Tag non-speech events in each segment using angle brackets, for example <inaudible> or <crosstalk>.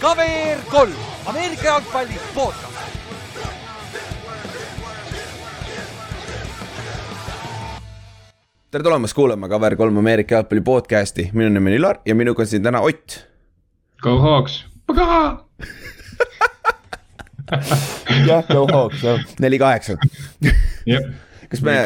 KVR kolm, Ameerika jalgpalli podcast. tere tulemast kuulama KVR kolm Ameerika jalgpalli podcast'i, minu nimi on Ilar ja minuga on siin täna Ott. Go Hawks, jah, Go Hawks, jah, neli kaheksa. jah, kas me.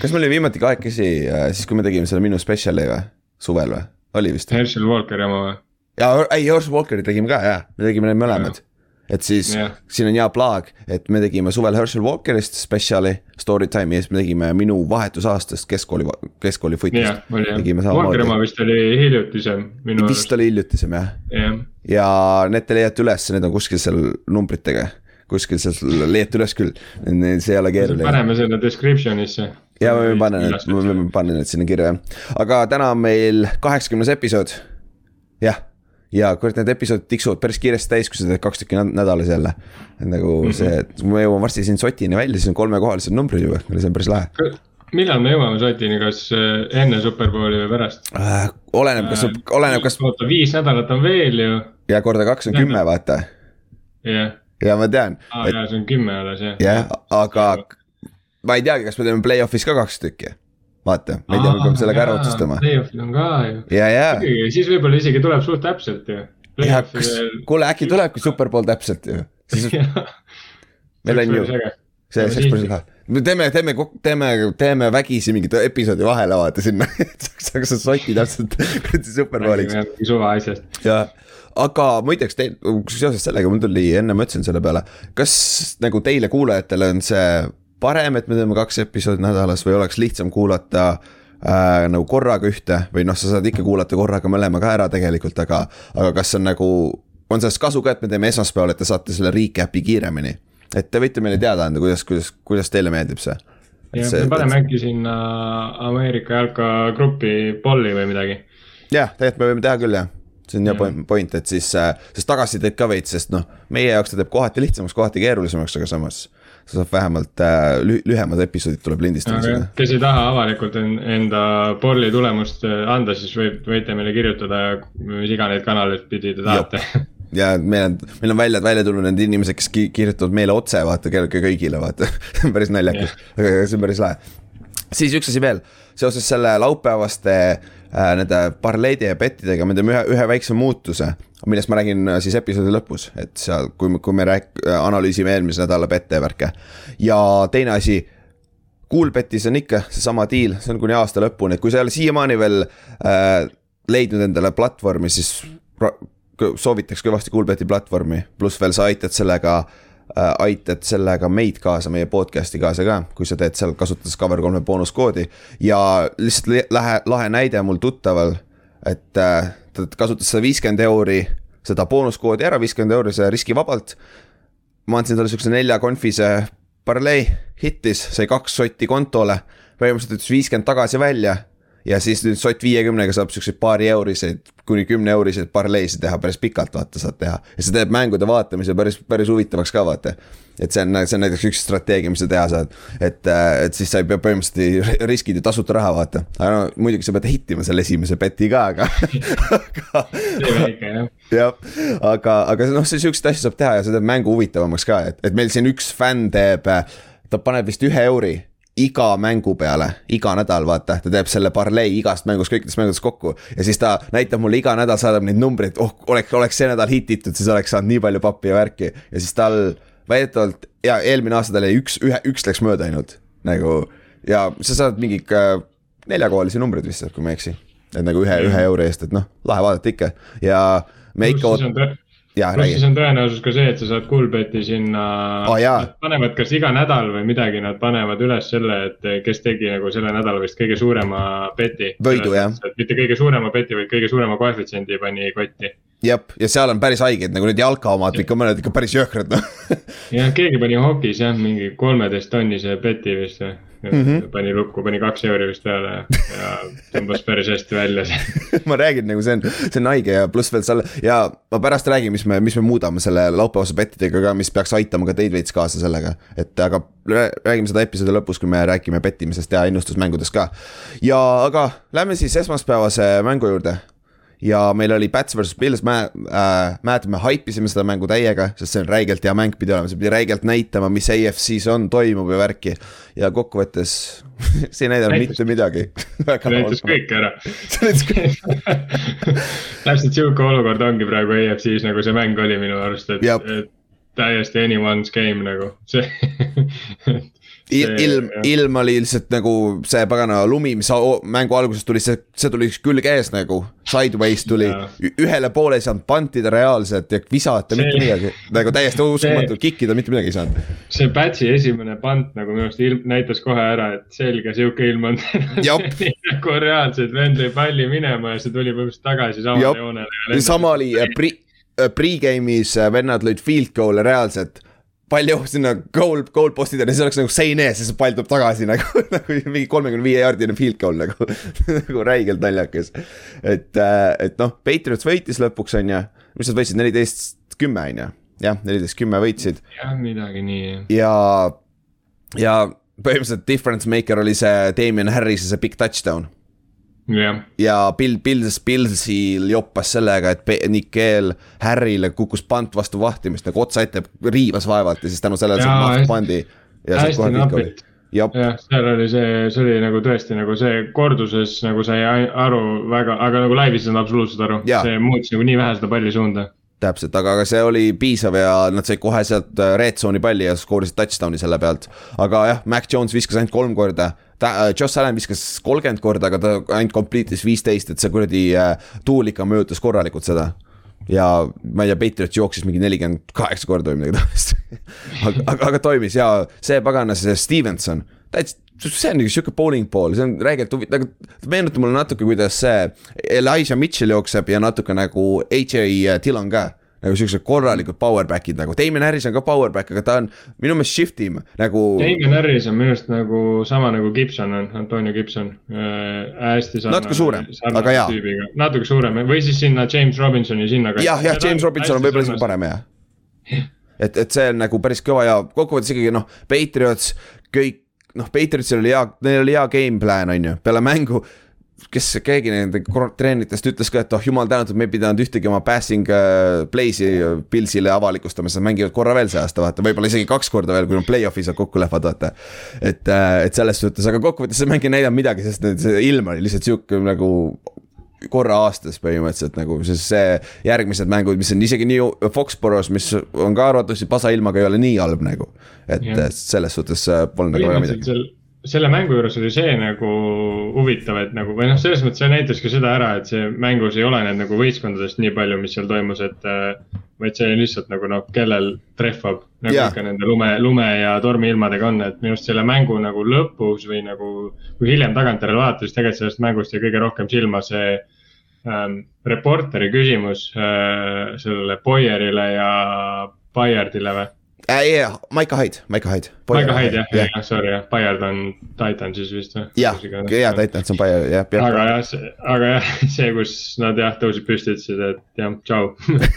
Kas me olime viimati kahekesi äh, siis, kui me tegime selle minu spetsiali või, suvel või, oli vist? Herschel Walker jama või? ja ei, Horse Walkerit tegime ka jaa, me tegime need mõlemad. et siis Jah. siin on hea plaag, et me tegime suvel Herschel Walkerist spetsiali, story time'i ja siis me tegime minu vahetusaastast keskkooli, keskkooli footist. oli jah. tegime Walker oma samamoodi. vist oli hiljutisem minu vist oli hiljutisem jah jah, ja need te leiate üles, need on kuskil seal numbritega, kuskil seal leiate üles küll, see ei ole keeruline. paneme selle description'isse. ja me võime panna need, me võime panna need sinna kirja jah, aga täna on meil kaheksakümnes episood. jah, ja kurat, need episoodid tiksuvad päris kiiresti täis, kui sa teed kaks tükki näd- nädalas jälle. nagu see, et me jõuame varsti siin sotini välja, siis on kolmekohalised numbrid juba, see on päris lahe millal me jõuame Sotini, kas äh, enne Superbowli või pärast? äh,. oleneb, kas, oleneb, kas oota, viis nädalat on veel ju, ja korda kaks on kümme, vaata jah. Ja ma tean, aa et jaa, see on kümme alles jah. jah, aga ma ei teagi, kas me teeme play-off'is ka kaks tükki. vaata, ma ei tea, me peame selle ka ära otsustama. Play-off'id on ka ju. ja, ja, siis võib-olla isegi tuleb suht täpselt ju. kuule äkki tulebki superpool täpselt ju, siis <laughs> meil on ju, see, see oleks päris lahe. me teeme, teeme, teeme, teeme vägisi mingit episoodi vahele vaata sinna, <laughs> et saaks, saaks soti täpselt kuradi superpooliks. suva asjast. ja, aga muideks teil, seoses sellega mul tuli, enne ma ütlesin selle peale, kas nagu teile kuulajatele on see parem, et me teeme kaks episoodi nädalas või oleks lihtsam kuulata äh, nagu korraga ühte või noh, sa saad ikka kuulata korraga mõlema ka ära tegelikult, aga, aga kas on nagu, on sellest kasu ka, et me teeme esmaspäeval, et te saate selle recap'i kiiremini? et te võite meile teada anda, kuidas, kuidas, kuidas teile meeldib see? jah, me paneme äkki sinna Ameerika jalkagruppi polli või midagi. jah, tegelikult me võime teha küll jah, see on hea point, point, et siis, sest tagasisidet ka veits, sest noh, meie jaoks ta teeb kohati lihtsamaks, kohati keerulisemaks, aga samas sa saad vähemalt äh, lü lühemad episoodid tuleb lindistamisega. kes ei taha avalikult en- enda polli tulemust äh, anda, siis võib, võite meile kirjutada, mis iganes kanaleid pidi te tahate. ja meil on, meil on välja, välja tulnud need inimesed, kes ki kirjutavad meile otse, vaata, kõigile, vaata, <laughs> päris naljakas, see on päris lahe. Siis üks asi veel, seoses selle laupäevaste äh, nende parleide ja bettidega me teeme ühe, ühe väikse muutuse, millest ma räägin äh, siis episoodi lõpus, et seal, kui kui me rääk-, analüüsime eelmise nädala bette ja värke. ja teine asi Coolbetis on ikka seesama deal, see on kuni aasta lõpuni, et kui sa ei ole siiamaani veel äh, leidnud endale platvormi, siis soovitaks kõvasti Coolbeti platvormi, pluss veel sa aitad sellega äh,, aitad sellega meid kaasa, meie podcast'i kaasa ka, kui sa teed seal, kasutades Cover3 boonuskoodi. Ja lihtsalt li- lähe, lahe näide mul tuttaval, et äh, ta kasutas seda viiskümmend euri, seda boonuskoodi ära, viiskümmend euri see riskivabalt. Ma andsin talle siukse nelja konfise parlei, hittis, sai kaks sotti kontole, põhimõtteliselt ütles viiskümmend tagasi välja ja siis nüüd sott viiekümnega saab siukseid paari euriseid kuni kümne euriseid parleisid teha päris pikalt, vaata saad teha. ja see teeb mängude vaatamise päris, päris huvitavaks ka vaata. et see on, see on näiteks üks strateegia, mis sa teha saad, et, et siis sa ei pea põhimõtteliselt riskid ju tasuta raha vaata. aga no muidugi sa pead hittima selle esimese beti ka, aga, <laughs> aga jah. aga, aga noh, siukseid asju saab teha ja see teeb mängu huvitavamaks ka, et, et meil siin üks fänn teeb, ta paneb vist ühe euri iga mängu peale, iga nädal vaata, ta teeb selle parlei igast mängust, kõikidest mängudest kokku ja siis ta näitab mulle iga nädal, saadab neid numbreid, oh, oleks, oleks see nädal hititud, siis oleks saanud nii palju pappi ja värki ja siis tal väidetavalt ja eelmine aasta tal jäi üks, ühe, üks läks mööda ainult nagu ja sa saad mingi neljakohalisi numbreid vist, kui ma ei eksi. et nagu ühe, ühe euro eest, et noh, lahe vaadata ikka ja me ikka siis on, jaa, pluss siis on tõenäosus ka see, et sa saad Coolbeti sinna. Nad panevad kas iga nädal või midagi, nad panevad üles selle, et kes tegi nagu selle nädala vist kõige suurema beti. Võidu, jah. mitte kõige suurema beti, vaid kõige suurema koefitsiendi pani kotti. jah, ja seal on päris haiged nagu need jalka omad ikka mõned ikka päris jõhkrad noh. jah, keegi pani hokis jah, mingi kolmeteist tonnise beti vist või. Mm. -hmm. pani lukku, pani kaks euri vist peale ja, tõmbas päris hästi välja <laughs> ma räägin nagu see on, see on haige ja pluss veel seal ja ma pärast räägin, mis me, mis me muudame selle laupäevase bettidega ka, mis peaks aitama ka teid veits kaasa sellega. et aga räägime seda episoodi lõpus, kui me räägime pettimisest ja ennustusmängudest ka. ja aga lähme siis esmaspäevase mängu juurde ja meil oli Pats versus Pils, mä- äh,, mäletame, me haipisime seda mängu täiega, sest see on räigelt hea mäng pidi olema, see pidi räigelt näitama, mis AFC-s on, toimub ja värki. ja kokkuvõttes <laughs> see ei näidanud mitte midagi. <laughs> <laughs> See näitas kõike ära. See näitas kõike täpselt sihuke olukord ongi praegu AFC-s nagu see mäng oli minu arust, et, et täiesti anyone's game nagu, see ilm, ilm oli lihtsalt nagu see pagana lumi, mis mängu alguses tuli, see, see tuli külge ees nagu. Sideways tuli, ühele poole ei saanud pantida reaalselt ja visata see, mitte midagi, nagu täiesti uskumatu, kikkida mitte midagi ei saanud. see Patsi esimene pant nagu minu arust ilm näitas kohe ära, et selge sihuke ilm on <laughs> nagu reaalselt vend lõi palli minema ja see tuli põhimõtteliselt tagasi samale joonele. sama oli äh, äh, pre-game'is äh, vennad lõid field goal'e reaalselt pall jõuab sinna goal, goal post'ide ja siis oleks nagu sein ees ja siis pall tuleb tagasi nagu, <laughs> nagu mingi kolmekümne viie jaardine field goal nagu <laughs> nagu räigelt naljakas. et, äh, et noh, Patriots võitis lõpuks on ju, mis nad võitsid, neliteist kümme on ju, jah, neliteist kümme võitsid. jah, midagi nii. ja, ja põhimõtteliselt difference maker oli see Damien Harrise see big touchdown yeah.. ja Bill, Bills, Billsil joppas sellega, et Nickel Harry'le kukkus pant vastu vahtimist nagu otsa ette, riivas vaevalt ja siis tänu sellele saab maht pandi. hästi napilt jah, seal oli see, see oli nagu tõesti nagu see korduses nagu sai aru väga, aga nagu laivis ei saanud absoluutselt aru, see muutis nagu nii vähe seda palli suunda täpselt, aga, aga see oli piisav ja nad said kohe sealt äh, red zone'i palli ja skoorisid touchdown'i selle pealt. aga jah, Mac Jones viskas ainult kolm korda ta, äh, Josh Allan viskas kolmkümmend korda, aga ta ainult complete'is viisteist, et see kuradi äh, tuul ikka mõjutas korralikult seda. ja ma ei tea, Patriots jooksis mingi nelikümmend kaheksa korda või midagi taolist <laughs> aga, aga, aga toimis ja see paganas, see Stevenson, täitsa see on nagu sihuke bowling ball, see on räigelt huvitav, nagu meenutab mulle natuke, kuidas see Elijah Mitchell jookseb ja natuke nagu AJ Dillon ka nagu siuksed korralikud powerback'id nagu, Damien Harris on ka powerback, aga ta on minu meelest shift im nagu. Damien Harris on minu arust nagu sama nagu Gibson on, Antonio Gibson äh,. hästi sarnane. natuke suurem, aga jaa. natuke suurem või siis sinna James Robinsoni sinna. jah, jah, James Robinson on võib-olla isegi parem jah. et, et see on nagu päris kõva ja kokkuvõttes ikkagi noh, Patriots kõik noh, Patriotsil oli hea, neil oli hea game plan on ju, peale mängu kes keegi nende treeneritest ütles ka, et oh jumal tänatud, me ei pidanud ühtegi oma passing äh, play'si Pilsile avalikustama, sest nad mängivad korra veel see aasta, vaata, võib-olla isegi kaks korda veel, kui nad play-off'is kokku lähevad, vaata. et, äh, et selles suhtes, aga kokkuvõttes see mäng ei näidanud midagi, sest see ilm oli lihtsalt sihuke nagu korra aastas põhimõtteliselt nagu, sest see järgmised mängud, mis on isegi nii Foxborough's, mis on ka arvatavasti pasailmaga, ei ole nii halb nagu. et ja. selles suhtes äh, polnud nagu väga midagi selle mängu juures oli see nagu huvitav, et nagu või noh, selles mõttes see näitas ka seda ära, et see mängus ei ole need nagu võistkondadest nii palju, mis seal toimus, et äh,. vaid see lihtsalt nagu noh, kellel trehvab nagu yeah. ikka nende lume, lume ja tormiilmadega on, et minu arust selle mängu nagu lõpus või nagu. kui hiljem tagantjärele vaadata, siis tegelikult sellest mängust jäi kõige rohkem silma see ähm, reporteri küsimus äh, sellele Boyerile ja Bayardile või äh,. Yeah, Maiko Hyde, Maiko Hyde. Maiko Hyde jah jah, sorry jah, Bayard on Titan siis vist või? jah, jaa, Titans on Bayard jah. aga jah, aga jah, <laughs> see, kus nad jah tõusid püsti, ütlesid, et jah, tšau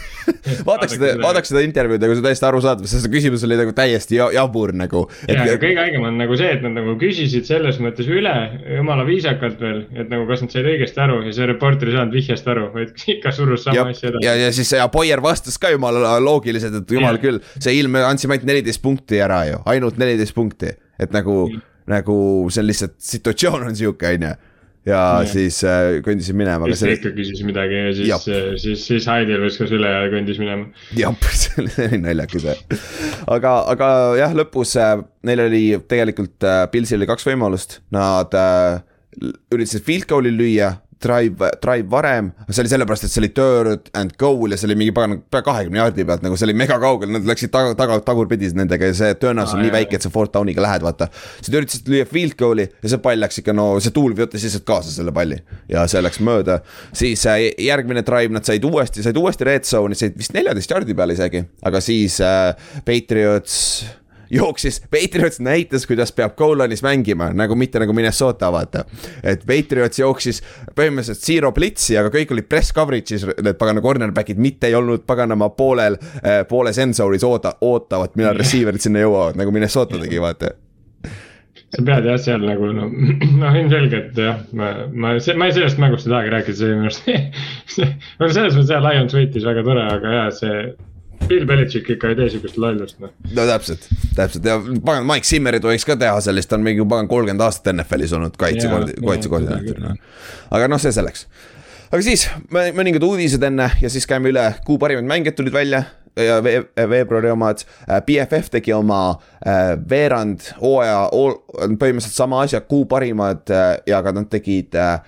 <laughs> vaadaks seda, vaadaks seda intervjuud nagu see täiesti arusaadav, sest see küsimus oli nagu täiesti jabur nagu. ja, ja kõige haigem on nagu see, et nad nagu küsisid selles mõttes üle, jumala viisakalt veel, et nagu kas nad said õigesti aru ja see reporter ei saanud vihjest aru, vaid <laughs> ikka surus sama asja edasi. ja, ja siis ja Boyer vastas ka jumala loogiliselt, et jumal ja. küll, see ilm, andsime ainult neliteist punkti ära ju, ainult neliteist punkti, et nagu mm., nagu see on lihtsalt situatsioon on sihuke, on ju ja yeah. siis äh, kõndisin minema. siis ta ikka küsis midagi ja siis, äh, siis, siis Heidel viskas üle ja kõndis minema. jah, <laughs> see oli naljakas jah. aga, aga jah, lõpus äh, neil oli tegelikult äh,, Pilsil oli kaks võimalust, nad äh, üritasid field goal'i lüüa drive, drive varem, see oli sellepärast, et see oli third and goal ja see oli mingi pagan, pea kahekümne jaardi pealt, nagu see oli mega kaugel, nad läksid taga, taga, tagurpidi nendega ja see tõenäosus on nii väike, et sa fourth down'iga lähed, vaata. siis nad üritasid lüüa field goal'i ja see pall läks ikka, no see tuul võttis lihtsalt kaasa selle palli ja see läks mööda. siis äh, järgmine drive nad said uuesti, said uuesti red zone'i, said vist neljateist jaardi peale isegi, aga siis äh, Patriots jooksis, Patriots näitas, kuidas peab goal-line'is mängima, nagu mitte nagu Minnesota, vaata. et Patriots jooksis põhimõtteliselt zero blitzi, aga kõik olid press coverage'is, need pagana cornerback'id, mitte ei olnud paganama poolel, pooles end zone'is oota, ootavad, millal receiver'id sinna jõuavad, nagu Minnesota tegi, vaata sa pead jah, seal nagu noh, <clears throat> noh ilmselgelt jah, ma, ma, ma sellest mängust ei tahagi rääkida, see minu arust <laughs> no selles mõttes jah, Lions võitis väga tore, aga jah, see. Bill Belichik ikka ei tee sihukest lollust noh. no täpselt, täpselt ja pagan, Mike Zimmerit võiks ka teha sellist, ta on mingi pagan kolmkümmend aastat NFL-is olnud kaitsekoordi-, kaitsekoordinaatorina. aga noh, see selleks. aga siis mõningad uudised enne ja siis käime üle, kuu parimad mängijad tulid välja ja veebruari omad. BFF tegi oma äh, veerand hooaja, põhimõtteliselt sama asja, kuu parimad äh, ja ka nad tegid äh,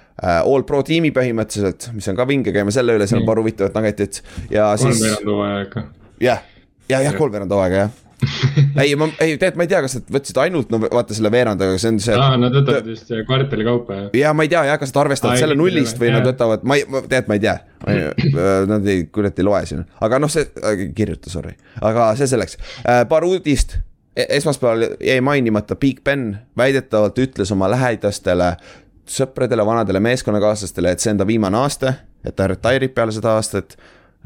all pro tiimi põhimõtteliselt, mis on ka vinge, käime selle üle, seal on paar huvitavat nuggetit ja siis. kolmveerand hooaja ikka. Jah, ja, jah, kolmveerand hooaega jah <laughs> ei, ma, ei tegelikult ma ei tea, kas nad võtsid ainult no vaata selle veerandaga, see on see. aa, nad võtavad vist kvartali kaupa jah. ja ma ei tea jah, kas nad arvestavad selle nullist või jah. nad võtavad, ma ei, tegelikult ma ei tea. <laughs> Nad ei, kurat ei loe siin, aga noh, see, kirjuta, sorry, aga see selleks äh,, paar uudist e-, esmaspäeval jäi mainimata, Big Ben väidetavalt ütles oma lähedastele, sõpradele, vanadele meeskonnakaaslastele, et see on ta viimane aasta, et ta retire ib peale seda aastat.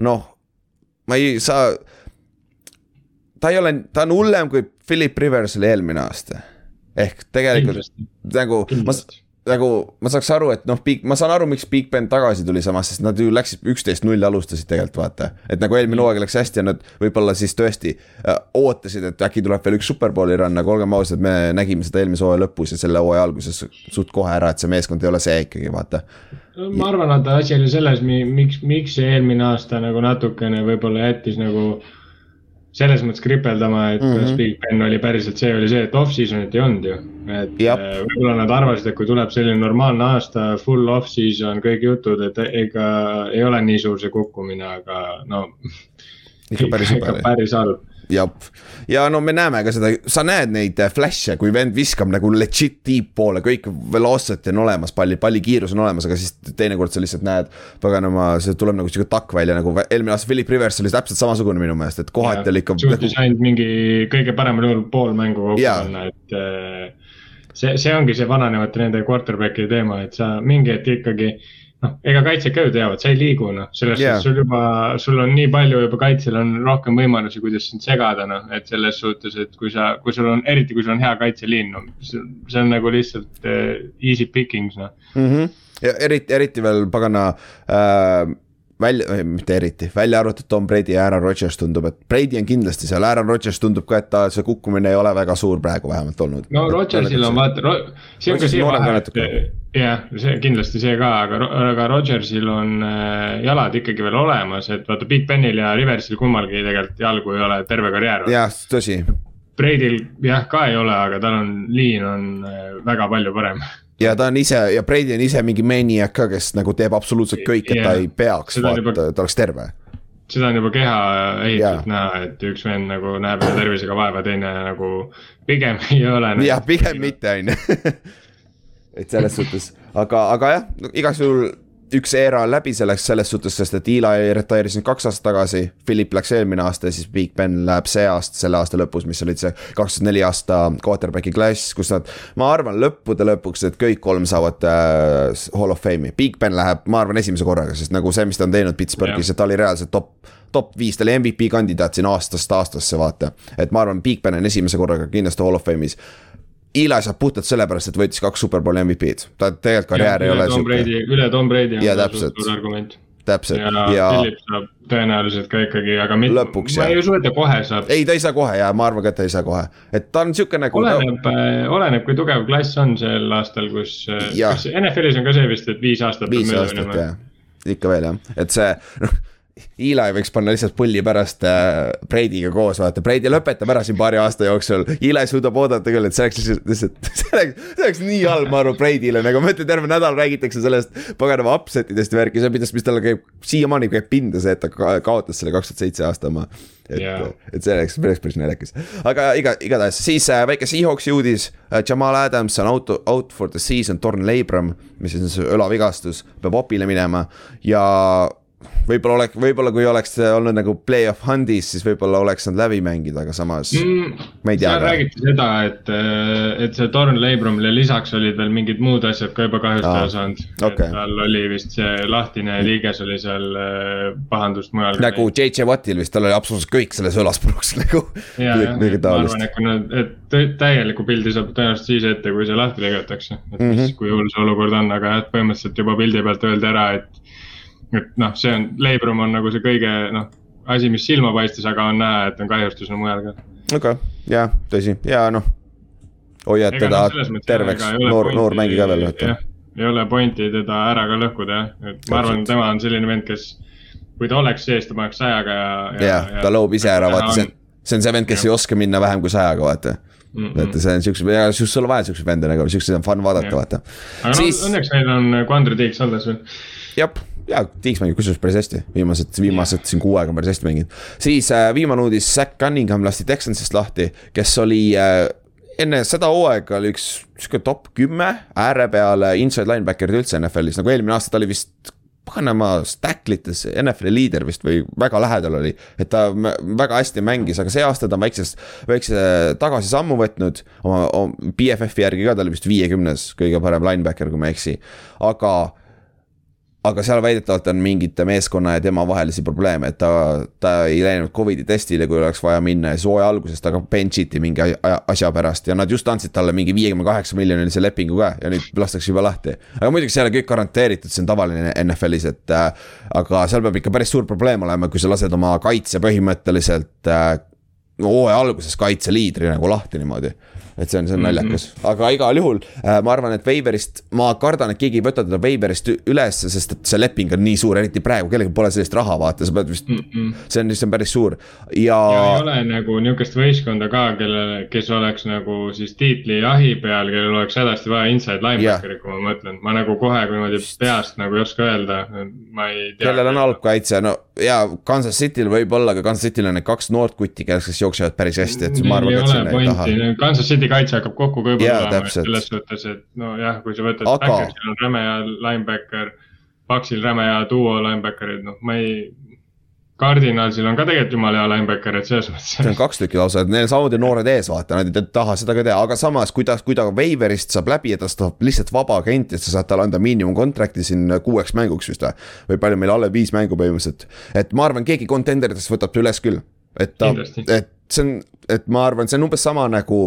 noh, ma ei saa ta ei ole, ta on hullem kui Philip Rivers oli eelmine aasta. ehk tegelikult Kindlasti. nagu ma, nagu ma saaks aru, et noh, Big, ma saan aru, miks Big Ben tagasi tuli samas, sest nad ju läksid üksteist null alustasid tegelikult vaata. et nagu eelmine hooaeg läks hästi ja nad võib-olla siis tõesti äh, ootasid, et äkki tuleb veel üks superbowli run, aga olgem ausad, me nägime seda eelmise hooaja lõpus ja selle hooaja alguses suht kohe ära, et see meeskond ei ole see ikkagi, vaata. ma arvan, et asi oli selles, miks, miks see eelmine aasta nagu natukene võib-olla jättis nagu selles mõttes kripeldama, et mm -hmm. kas Big Ben oli päriselt see, oli see, et off-season'it ei olnud ju. et äh, võib-olla nad arvasid, et kui tuleb selline normaalne aasta, full off-season, kõik jutud, et ega ei ole nii suur see kukkumine, aga no. ikka päris <laughs> päris halb jah, ja no me näeme ka seda, sa näed neid äh, flash'e, kui vend viskab nagu legit deep poole, kõik velocity on olemas, palli, palli kiirus on olemas, aga siis teinekord sa lihtsalt näed. paganama, see tuleb nagu sihuke takk välja nagu eelmine aasta Philip Rivers oli täpselt samasugune minu meelest, et kohati oli ikka. suutis nagu... ainult mingi kõige paremal juhul pool mängu kokku panna, et äh, see, see ongi see vananevate nende quarterback'i teema, et sa mingi hetk ikkagi noh, ega kaitsjad ka ju teavad, sa ei liigu noh, selles yeah. suhtes sul juba, sul on nii palju juba kaitsel on rohkem võimalusi, kuidas sind segada, noh, et selles suhtes, et kui sa, kui sul on, eriti kui sul on hea kaitseliin, no see on nagu lihtsalt uh, easy pickings, noh mm. -hmm. ja eriti, eriti veel pagana äh välja, mitte eriti, välja arvatud Tom Brady ja Aaron Rodgers tundub, et Brady on kindlasti seal, Aaron Rodgers tundub ka, et ta, see kukkumine ei ole väga suur praegu vähemalt olnud. no Rodgersil on vaata see on ka see vahe, et jah, see kindlasti see ka, aga, aga Rodgersil on äh, jalad ikkagi veel olemas, et vaata Big Benil ja Riversil kummalgi tegelikult jalgu ei ole terve karjäär. jah, tõsi. Bradyl jah, ka ei ole, aga tal on, liin on äh, väga palju parem ja ta on ise ja Brady on ise mingi maniac ka, kes nagu teeb absoluutselt kõik, et yeah. ta ei peaks vaata ta oleks terve. seda on juba keha ehitult näha, et üks vend nagu näeb tervisega vaeva, teine nagu pigem <laughs> ei ole. jah, pigem mitte, on ju. <laughs> et selles <laughs> suhtes, aga, aga jah, igas juhul üks era on läbi selleks, selles suhtes, sest et Eli retire'is nüüd kaks aastat tagasi, Philip läks eelmine aasta ja siis Big Ben läheb see aasta, selle aasta lõpus, mis olid see kaks tuhat neli aasta quarterback'i klass, kus nad. ma arvan lõppude lõpuks, et kõik kolm saavad äh, Hall of Fame'i, Big Ben läheb, ma arvan, esimese korraga, sest nagu see, mis ta on teinud Pittsburghis, et ta oli reaalselt top top viis, ta oli MVP kandidaat siin aastast aastasse, vaata. et ma arvan, Big Ben on esimese korraga kindlasti Hall of Fame'is Eli saab puhtalt sellepärast, et võitis kaks superbowli MVP-d, ta tegelikult karjäär ei ole sihuke. üle Tom Brady on suur argument. täpselt ja, ja. Philip saab tõenäoliselt ka ikkagi, aga mitte, ma ei usu, et ta kohe saab. ei, ta ei saa kohe ja ma arvan ka, et ta ei saa kohe, et ta on sihuke nagu. oleneb ta..., äh, oleneb, kui tugev klass on sel aastal, kus, äh, kas NFL-is on ka see vist, et viis aastat. viis aastat jah, ikka veel jah, et see noh Eli võiks panna lihtsalt pulli pärast äh, Brady'ga koos, vaata, Brady lõpetab ära siin paari aasta jooksul. Eli suudab oodata küll, et see oleks lihtsalt, lihtsalt, <laughs> see oleks, see oleks nii halb, ma arvan, Brady'le, nagu ma ütlen, terve nädal räägitakse sellest paganama upset idest ja värki, see, mis, mis talle käib, siiamaani käib pinda see, et ta kaotas selle kaks tuhat seitse aasta oma. et yeah., et see oleks päris, päris naljakas, aga iga, igatahes siis äh, väike Seahawksi uudis äh,. Jamal Adams on out, out for the season, torn labrum, mis on siis õlavigastus, peab opile minema ja võib-olla oleks, võib-olla kui oleks olnud nagu play-off hunt'is, siis võib-olla oleks nad läbi mängida, aga samas mm, ma ei tea räägiti seda, et, et see Torn Leibrumile lisaks olid veel mingid muud asjad ka juba kahjustada Aa, saanud. okei. tal oli vist see lahtine liiges oli seal äh, pahandust mujal. nagu JJ Wattil vist, tal oli absoluutselt kõik selles õlas <laughs> puruks nagu. ma arvan, et kui nad, et täieliku pildi saab tõenäoliselt siis ette, kui see lahti lõigatakse. et mis mm, -hmm. kui hull see olukord on, aga jah, põhimõtteliselt juba pildi pealt öeldi ära, et. Et noh, see on, Leibrum on nagu see kõige noh, asi, mis silma paistis, aga on näha, et on kahjustus no mujal ka. okei, jaa, tõsi ja noh, hoiad teda jah, terveks noor, noor mängija ka veel, vaata. ei ole pointi teda ära ka lõhkuda jah, et ma arvan, tema on selline vend, kes. kui ta oleks sees, ta paneks sajaga ja, ja. jah, ta loob ise ära, vaata, see on, see on see vend, kes ei oska minna vähem kui sajaga, vaata. et see on siukse, ja just sul on vaja siukseid vende nagu, siukseid on fun vaadata, vaata. aga no siis, õnneks meil on Quandri Tiiks alles veel. jah, ja Tiiks mängib kusjuures päris hästi, viimased, viimased siin kuu aega on päris hästi mänginud. siis äh, viimane uudis, Zack Cunningham lasti Texansist lahti, kes oli äh, enne seda hooaega oli üks sihuke top kümme ääre peal äh, inside linebacker'id üldse NFL-is, nagu eelmine aasta ta oli vist paganama stacklites NFL-i liider vist või väga lähedal oli, et ta väga hästi mängis, aga see aasta ta on väiksest, väikse tagasisammu võtnud. Oma, oma BFF-i järgi ka, ta oli vist viiekümnes kõige parem linebacker, kui ma ei eksi, aga aga seal väidetavalt on mingite meeskonna ja tema vahelisi probleeme, et ta, ta ei läinud Covidi testile, kui oleks vaja minna ja siis hooaja alguses ta ka bench iti mingi asja pärast ja nad just andsid talle mingi viiekümne kaheksa miljonilise lepingu ka ja nüüd lastakse juba lahti. aga muidugi see ei ole kõik garanteeritud, see on tavaline NFL-is, et äh, aga seal peab ikka päris suur probleem olema, kui sa lased oma kaitse põhimõtteliselt äh, hooaja alguses kaitseliidri nagu lahti niimoodi. Et see on, see on naljakas, aga igal juhul äh, ma arvan, et Waiverist, ma kardan, et keegi ei võta teda Waiverist ü- ülesse, sest et see leping on nii suur, eriti praegu, kellelgi pole sellist raha, vaata, sa pead vist mm, -mm. see on, see on päris suur. Ja, ja ei ole nagu niukest võistkonda ka, kellele, kes oleks nagu siis tiitlijahi peal, kellel oleks hädasti vaja inside linebacker'i, kui ma mõtlen, ma nagu kohe niimoodi peast nagu ei oska öelda, ma ei tea. kellel on halb kaitse, no ja Kansas City'l võib-olla, aga Kansas City'l on need kaks noort kutti, kes jooksevad päris hästi, et ma arvan, et sinna ei taha. Kansas City kaitse hakkab kokku tulema, et selles suhtes, et nojah, kui sa võtad Aga- Packersil on räme hea linebacker, Paxil räme hea duo linebacker'id, noh, ma ei. Cardinalsil on ka tegelikult jumala hea linebacker, et selles see on mõttes. kaks tükki lausa, et neil on samamoodi noored ees, vaata, nad ei taha seda ka teha, aga samas, kui ta, kui ta Waiverist saab läbi ja tast tahab lihtsalt vaba agent ja sa saad talle anda miinimumkontrakti siin kuueks mänguks vist või. või palju meil alle viis mängu põhimõtteliselt, et ma arvan, keegi kontenderitest võtab ta üles küll. et ta, et see on, et ma arvan, see on umbes sama nagu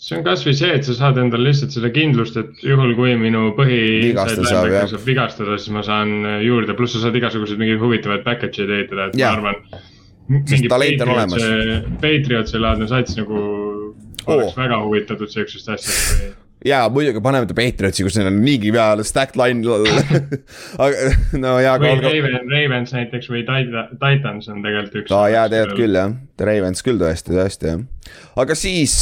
see on kasvõi see, et sa saad endale lihtsalt seda kindlust, et juhul kui minu põhi. Saab, vigastada, siis ma saan juurde, pluss sa saad igasuguseid mingeid huvitavaid package'id ehitada, et Jaa. ma arvan. On olemas. Patriotsi laadne sats nagu oleks väga huvitatud siuksest asjast või jaa, muidugi paneme ta Patriotsi, kus neil on niigi hea stack line. <laughs> aga no jaa, või aga. Raven, Ravens näiteks või Tita- Titans on tegelikult üks. aa jaa, tegelikult küll jah, Ravens küll tõesti, tõesti jah. aga siis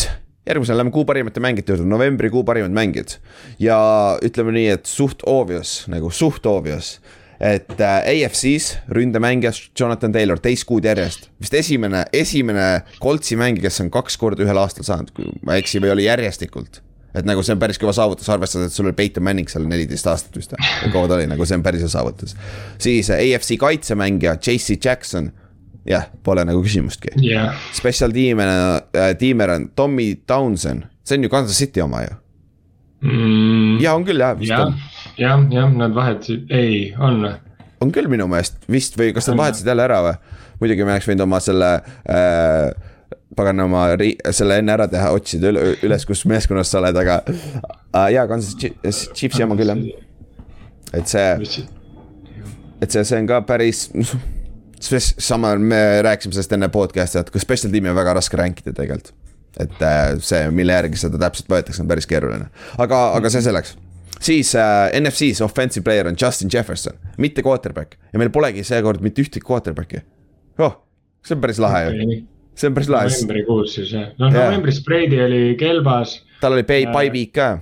järgmisena lähme kuu parimate mängijate juurde, novembrikuu parimad mängijad. ja ütleme nii, et suht obvious nagu suht obvious, et äh, AFC-s ründemängija Jonathan Taylor teist kuud järjest, vist esimene, esimene Coltsi mängija, kes on kaks korda ühel aastal saanud, kui ma ei eksi, või oli järjestikult et nagu see on päris kõva saavutus, arvestades, et sul oli Peyton Manning seal neliteist aastat vist kaua ta oli, nagu see on päris hea saavutus. siis äh, AFC kaitsemängija JC Jackson, jah, pole nagu küsimustki. jah, Special tiimina äh,, tiimer on Tommy Townsend, see on ju Kansas City oma ju. ja on küll jah, vist jah on,, jah, jah, nad vahetasid, ei, on või? on küll minu meelest vist või kas nad vahetasid jälle ära või? muidugi me oleks võinud oma selle äh, paganama ri-, selle enne ära teha, otsida üle, üles, kus meeskonnas sa oled, aga äh, jaa, Kansas Chi- Chiefsi oma küll jah. et see, et see, see on ka päris, <laughs> sama, me rääkisime sellest enne podcast'i, et ka special tiimi on väga raske rank ida tegelikult. et äh, see, mille järgi seda täpselt võetakse, on päris keeruline, aga, aga see selleks. Siis äh, NFC-s offensive player on Justin Jefferson, mitte quarterback. Ja meil polegi seekord mitte ühtegi quarterback'i. oh, see on päris lahe ju, see on päris lahe, novembrikuus siis jah, noh Jaa. novembris Brady oli kelbas, tal oli pay, bye week ka.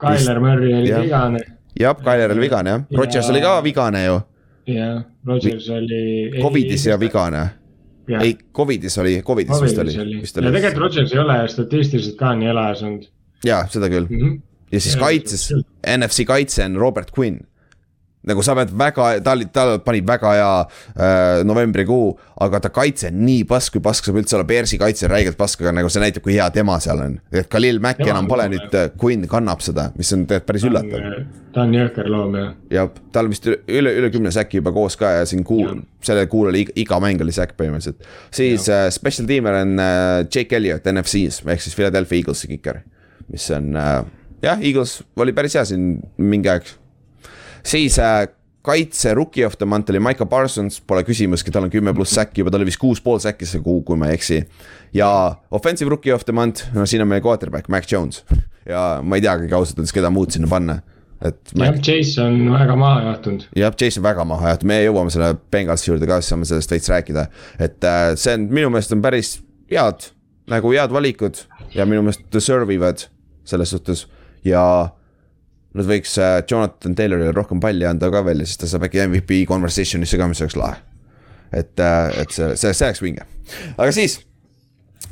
Tyler Murray oli vigane. Jah, Tyler oli vigane jah, Rodgers oli ka vigane ju, ja Rodgers oli. Covidis ja. vigane. ei, Covidis oli, Covidis vist oli, oli, vist ja oli, tegelikult Rodgers ei ole statistiliselt ka nii elajas olnud jaa, seda küll mm. -hmm. ja siis Ja, kaitses NFC kaitse on Robert Quinn. Nagu sa pead väga, ta oli, ta pani väga hea äh, novembrikuu, aga ta kaitse on nii pask, kui pask saab üldse olla, Bearsi kaitse on räigelt pask, aga nagu see näitab, kui hea tema seal on. et Khalil Mack enam on pole hea. nüüd, Quinn kannab seda, mis on tegelikult päris üllatav. ta on jõhker loom jah. ja tal vist üle, üle, kümne säki juba koos ka ja siin kuu sellel kuul oli iga, iga mäng oli säkk põhimõtteliselt. siis äh, special teamer on äh, Jake Elliott NFC-s ehk siis Philadelphia Eaglesi kiker, mis on äh, jah, Eagles oli päris hea siin mingi aeg. Siis äh, kaitse rookie of the month oli Michael Parsons, pole küsimuski, tal on kümme pluss säkki juba, tal oli vist kuus pool säkki see kuu, kui ma ei eksi. ja offensive rookie of the month, no siin on meie quarterback, Mac Jones. ja ma ei teagi ausalt öeldes, keda muud sinna panna, et. jah, Chase on väga maha jahtunud. jah, Jason väga maha jah, me jõuame selle Bengalsi juurde ka, siis saame sellest veits rääkida. et äh, see on minu meelest on päris head, nagu head valikud ja minu meelest deserve ivad selles suhtes ja nad võiks äh, Jonathan Taylorile rohkem palli anda ka veel ja siis ta saab äkki MVP conversation'isse ka, mis oleks lahe. et, et see, see, see oleks vinge, aga siis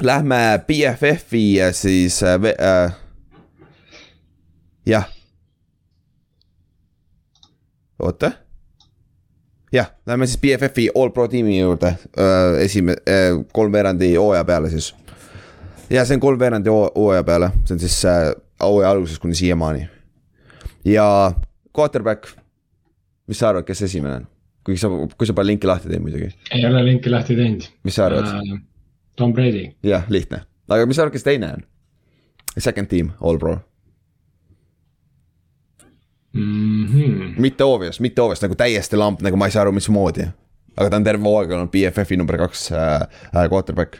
lähme BFF-i äh, siis äh, äh, jah oota. jah, lähme siis BFF-i All Pro tiimi juurde, esime-, kolmveerandi hooaja peale siis. ja see on kolmveerandi hoo- hooaja peale, see on siis äh, hooaja algusest kuni siiamaani. Ja quarterback, mis sa arvad, kes esimene on? kuigi sa, kui sa pole linki lahti teinud muidugi, ei ole linki lahti teinud. mis sa arvad? Tom Brady. jah, lihtne, aga mis sa arvad, kes teine on? Second team, All Pro, Mhm. mitte obvious, mitte obvious nagu täiesti lamp, nagu ma ei saa aru, mismoodi. aga ta on terve hooaeg olnud BFF-i number kaks äh, äh, quarterback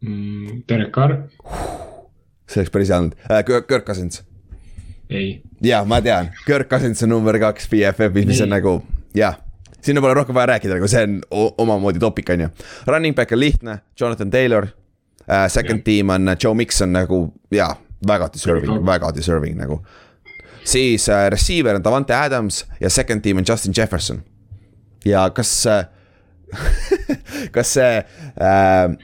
Mm, Derek Carr, see oleks päris hea olnud äh,, Kirk Cousins. ei. jah, ma tean, Kirk Cousins on number kaks BFF-is, mis on nagu jah, sinna pole rohkem vaja rääkida, nagu see on omamoodi topik, on ju. Running back on lihtne, Jonathan Taylor äh,. Second Jah. team on Joe Mikson nagu jaa, väga deserving, Väga. deserving nagu. siis äh, receiver on Davante Adams ja second team on Justin Jefferson. ja kas äh, <laughs> kas see äh,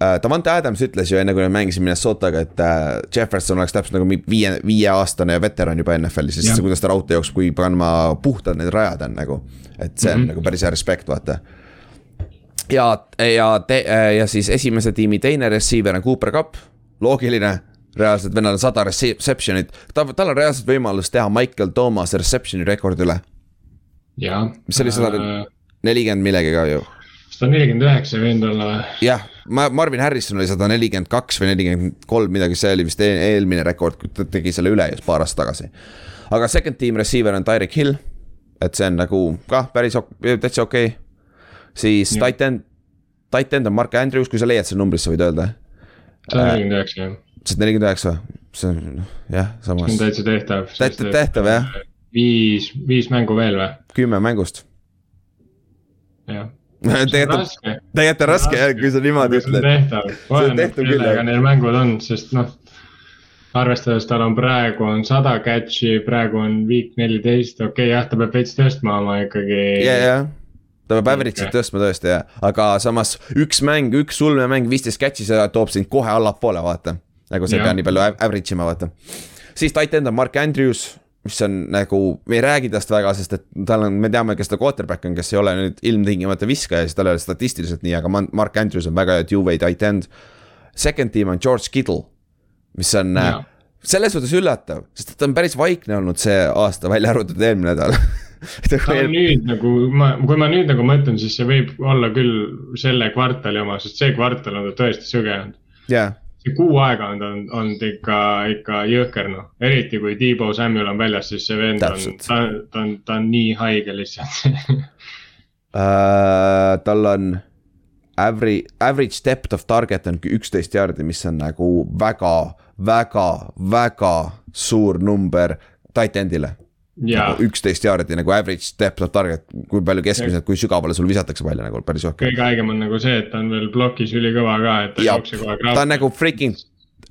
Davante Adams ütles ju enne, kui nad mängisid Minnesotaga, et äh, Jefferson oleks täpselt nagu viie, viieaastane veteran juba NFL-is, sest kuidas ta raudtee jookseb, kui panema puhtad need rajad on nagu. et see on mm. -hmm. nagu päris hea respekt, vaata. ja, ja, ja siis esimese tiimi teine receiver on Cooper Cup, loogiline reaalselt vennal on sada reception'it, ta, tal on reaalselt võimalus teha Michael Thomas reception'i rekordi üle. Mis oli, sada- nelikümmend millegagi ju sada nelikümmend üheksa võinud olla või? jah, ma, Marvin Harrison oli sada nelikümmend kaks või nelikümmend kolm, midagi, see oli vist eel, eelmine rekord, ta tegi selle üle just paar aastat tagasi. aga second team receiver on Tyreek Hill, et see on nagu kah päris täitsa okei okay.. siis end, tight end on Mark Andrews, kui sa leiad selle numbri, sa võid öelda. sada nelikümmend üheksa jah, sada nelikümmend üheksa, see on noh, jah, see on samas täitsa tehtav. Täitsa tehtav, jah.. viis, viis mängu veel või? kümme mängust. jah. tegelikult, raske. tegelikult on raske jah, kui sa niimoodi see on ütled. tehtav, küll, kellega neil mängud on, sest noh. arvestades tal on praegu on sada catch'i, praegu on week neliteist, okei okay, jah, ta peab veits tõstma oma ikkagi. ja, ja ta peab average'it Okei. tõstma tõesti jah, aga samas üks mäng, üks ulmemäng, viisteist catch'i, see toob sind kohe allapoole, vaata. nagu sa ei pea nii palju av- average ima, vaata. siis tight end on Mark Andrews, mis on nagu, me ei räägi tast väga, sest et tal on, me teame, kes ta quarterback on, kes ei ole nüüd ilmtingimata viskaja, siis tal ei ole statistiliselt nii, aga Mark Andrews on väga hea two-way tight end. Second team on George Kittle, mis on äh, Jaa. selles suhtes üllatav, sest ta on päris vaikne olnud see aasta, välja arvatud eelmine nädal <laughs> ta on nüüd nagu ma, kui ma nüüd nagu mõtlen, siis see võib olla küll selle kvartali oma, sest see kvartal on ta tõesti sõge olnud. jaa see kuu aega on ta on- olnud ikka, ikka jõhker noh, eriti kui Debo Samuel on väljas, siis see vend on, Täpselt. ta, ta on, ta on nii haige lihtsalt Uh, <laughs> tal on average, average depth of target on üksteist jaardi, mis on nagu väga, väga, väga suur number tight end'ile. Ja nagu üksteist jaardi nagu average depth of target, kui palju keskmiselt, kui sügavale sul visatakse palli nagu päris rohkem. kõige haigem on nagu see, et ta on veel plokis ülikõva ka, et ta ei ja jookse kogu aeg ta on nagu freaking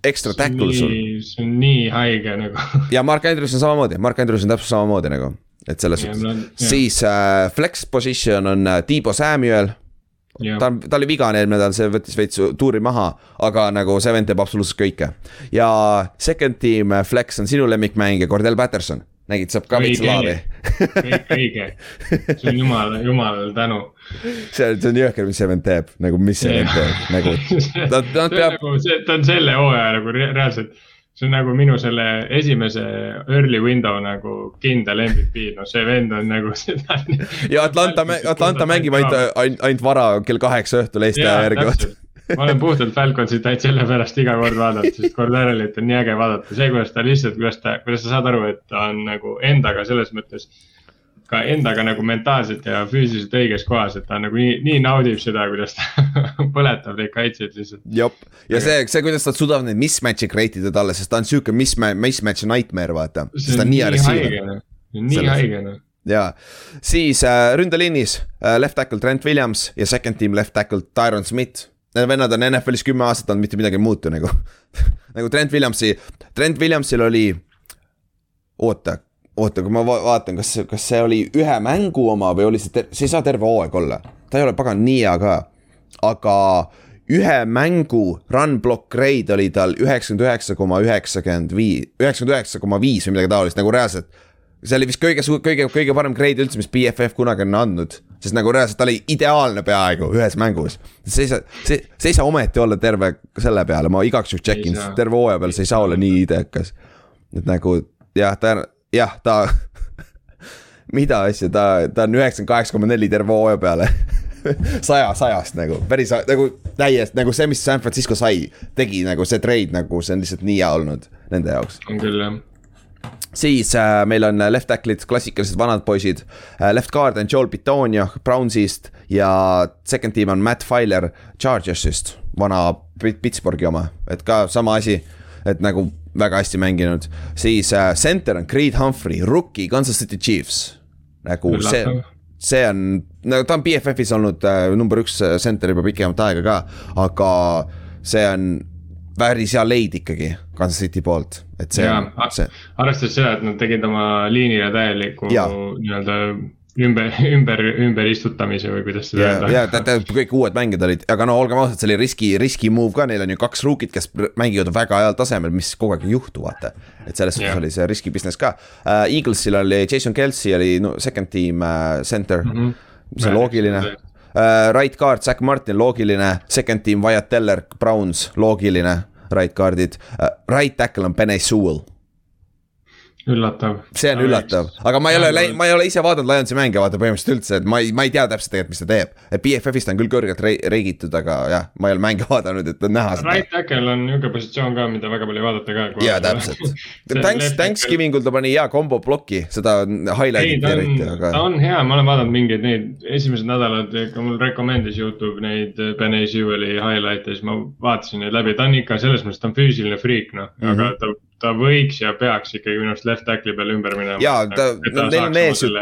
extra tackle sul. see on nii haige nagu. ja Mark Andrews on samamoodi, Mark Andrews on täpselt samamoodi nagu, et selles Ja, suhtes. siis äh, flex position on äh, Debo Samuel. Ta, ta oli vigane eelmine nädal, see võttis veits tuuri maha, aga nagu see vend teeb absoluutselt kõike. ja second team äh, flex on sinu lemmikmängija Cordell Patterson, nägid, saab ka veits Õige. see on jumal, jumal tänu. see on, see on jõhker, mis see vend teeb, nagu mis see vend teeb, nagu <laughs> Nad- nad peab- peab. ta on selle hooaja nagu re- reaalselt, see on nagu minu selle esimese early window nagu kindel MVP, no see vend on nagu <laughs> seda. ja Atlanta, Atlanta mängib ainult, ainult, ainult vara kell kaheksa õhtul Eesti aja järgi, vaata. Ma olen puhtalt Falconsit ainult sellepärast iga kord vaadanud, sest Cordarelit on nii äge vaadata, see, kuidas ta lihtsalt, kuidas ta, kuidas sa saad aru, et ta on nagu endaga selles mõttes. ka endaga nagu mentaalselt ja füüsiliselt õiges kohas, et ta nagu nii, nii naudib seda, kuidas ta <laughs> põletab neid kaitsjaid lihtsalt. jop, ja see, see, kuidas nad suudavad neid mismatch'e create ida talle, sest ta on sihuke mismatch, mismatch nightmare, vaata. sest ta on nii agressiivne. noh. nii haige noh. ja siis äh, ründeliinis äh, left tackle Trent Williams ja second team left tackle Tyron Smith. Need vennad on NFL-is kümme aastat olnud, mitte midagi ei muutu nagu. <laughs> nagu Trent Williamsi, Trent Williamsil oli, oota, oota, kui ma va vaatan, kas, kas see oli ühe mängu oma või oli see, see ei saa terve hooaeg olla. ta ei ole pagan nii hea ka, aga ühe mängu run block grade oli tal üheksakümmend üheksa koma üheksakümmend viis, üheksakümmend üheksa koma viis või midagi taolist nagu reaalselt see oli vist kõige, kõige, kõige parem grade üldse, mis BFF kunagi on andnud. Sest nagu reaalselt ta oli ideaalne peaaegu ühes mängus. see ei saa, see, see ei saa ometi olla terve selle peale, ma igaks juhuks check in terve hooaja peal see ei saa olla nii idekas. et nagu jah, ta, jah, ta, <laughs> mida asja, ta, ta on üheksakümmend kaheksa koma neli terve hooaja peale <laughs> saja, sajast nagu, päris nagu täiesti nagu see, mis San Francisco sai, tegi nagu see trade nagu see on lihtsalt nii hea olnud nende jaoks on küll jah. Siis äh, meil on left tackle'id, klassikalised vanad poisid äh,. Left guard on Joel Pitonio Brownsist ja second team on Matt Filer Chargersist, vana Pit- Pittsburghi oma, et ka sama asi. et nagu väga hästi mänginud, siis äh, center on Creed Humphrey, rookie Kansas City Chiefs. nagu see see on, no ta on BFF-is olnud äh, number üks äh, center juba pikemat aega ka, aga see on päris hea leid ikkagi Kansas City poolt, et see ja see arvestades seda, et nad tegid oma liinile täieliku nii-öelda ümber, ümber, ümber istutamise või kuidas seda ja, ja ta- ta- kõik uued mängijad olid, aga no olgem ausad, see oli riski, riski move ka, neil on ju kaks rookit, kes mängivad väga heal tasemel, mis kogu aeg ei juhtu, vaata. et selles suhtes oli see riski business ka uh,. Eaglesil oli Jason Kelsey oli no, second team uh, center mm. -hmm. mis on loogiline. Right guard Zack Martin, loogiline, second team Wyatt Teller, Browns, loogiline, right guard'id uh,. Right tackle on Benny Sewell üllatav. see on üllatav, aga ma ei ole, ma ei ole ise vaadanud Lionsi mänge vaata põhimõtteliselt üldse, et ma ei, ma ei tea täpselt tegelikult, mis ta teeb. et BFF-ist on küll kõrgelt re- reigitud, aga jah, ma ei ole mänge <laughs> vaadanud, et on näha seda Right tackle on niisugune positsioon ka, mida väga palju ei vaadata ka. jaa, täpselt. <laughs> Thanks, Thanksgivingul ta pani hea kombo ploki, seda on eriti,, aga ta on hea, ma olen vaadanud mingeid neid esimesed nädalad, ka mul recommend'is Youtube neid Benny Sewell'i highlight'e, siis ma vaatasin neid läbi, ta on ikka selles mõttes, ta on füüsiline friik, noh mm, -hmm. aga ta, ta võiks ja peaks ikkagi minu arust left tackle'i peale ümber minema. Jaa, ta- neil on ees ju-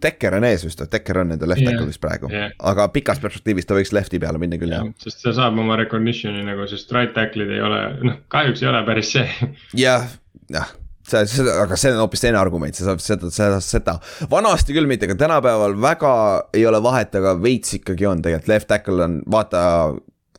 Tekker on ees vist, Tekker on nende left Jah, tackle'is praegu jah. aga pikas perspektiivis ta võiks left'i peale minna küll jah. sest ta saab oma recognition'i nagu, sest right tackle'id ei ole, noh, kahjuks ei ole päris see. jah, jah see, seda, aga see on hoopis teine argument, sa saad seda, seda, seda, vanasti küll mitte, aga tänapäeval väga ei ole vahet, aga veits ikkagi on tegelikult, left tackle on, vaata,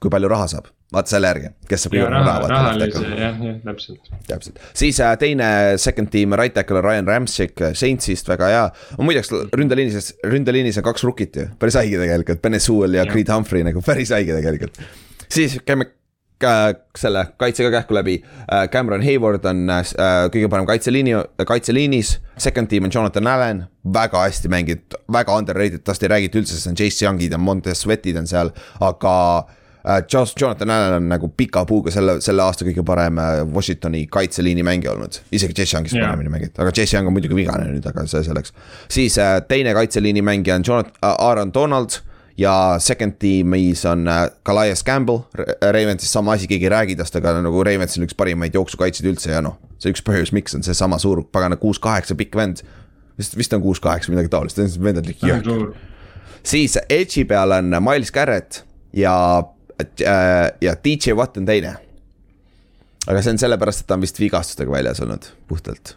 kui palju raha saab, vaata selle järgi, kes saab kõige rohkem raha, left rahalise, jah, jah, täpselt. täpselt. siis äh, teine second team right tackle Ryan Ramsik Saintsist, väga hea. muideks ründeliinis, ründeliinis on kaks rookit ju, päris haige tegelikult, Benesuel ja Jah. Creed Humphrey nagu päris haige tegelikult. siis käime ka selle kaitse ka kähku läbi. Cameron Hayward on äh, kõige parem kaitseliini, kaitseliinis, second team on Jonathan Allan, väga hästi mänginud, väga underrated, tast ei räägita üldse, sest on Chase Youngid ja Montez Sweatid on seal, aga äh, Josh, Jonathan Allan on nagu pika puuga selle, selle aasta kõige parem äh, Washingtoni kaitseliini mängija olnud. isegi Chase Youngist Jaa. paremini mänginud, aga Chase Young on muidugi vigane nüüd, aga see selleks. siis äh, teine kaitseliini mängija on Jonathan äh,, Aaron Donald ja second tiimis on äh, Calais Campbell, Ravensist sama asi, keegi ei räägi tast, aga nagu Ravens on üks parimaid jooksukaitsjaid üldse ja noh, see üks põhjus, miks on seesama suur pagana kuus-kaheksa pikk vend. vist, vist on kuus-kaheksa midagi taolist, vend on ikka jõhker. siis Edge'i peal on Miles Garrett ja äh,, ja DJ Watt on teine. aga see on sellepärast, et ta on vist vigastustega väljas olnud, puhtalt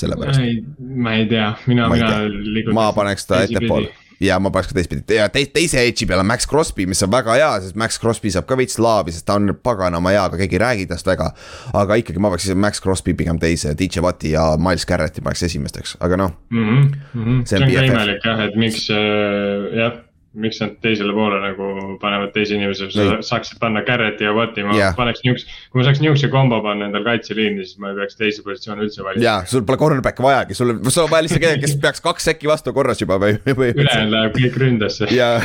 sellepärast. ma ei tea, mina, mina ma paneks ta ettepoole, ja ma paneks ka teistpidi ja te, teise edge'i peal on Max Crosby, mis on väga hea, sest Max Crosby saab ka veits laavi, sest ta on paganama hea, aga keegi ei räägi tast väga. aga ikkagi ma paneks Max Crosby pigem teise, DJ Watti ja Miles Garretti paneks esimesteks, aga noh mm. -hmm, mm -hmm. see on, see on ka imelik jah, et miks äh, jah miks nad teisele poole nagu panevad teise inimese, saaksid panna Garretti ja Watti, ma Jah. paneks niisuguse, kui ma saaks niisuguse kombo panna endal kaitseliini, siis ma ei peaks teisi positsioone üldse valima. ja sul pole cornerback'i vajagi, sul, sul on vaja lihtsalt kedagi, kes peaks kaks sekki vastu korras juba või, või. ülejäänud läheb kõik ründasse. ja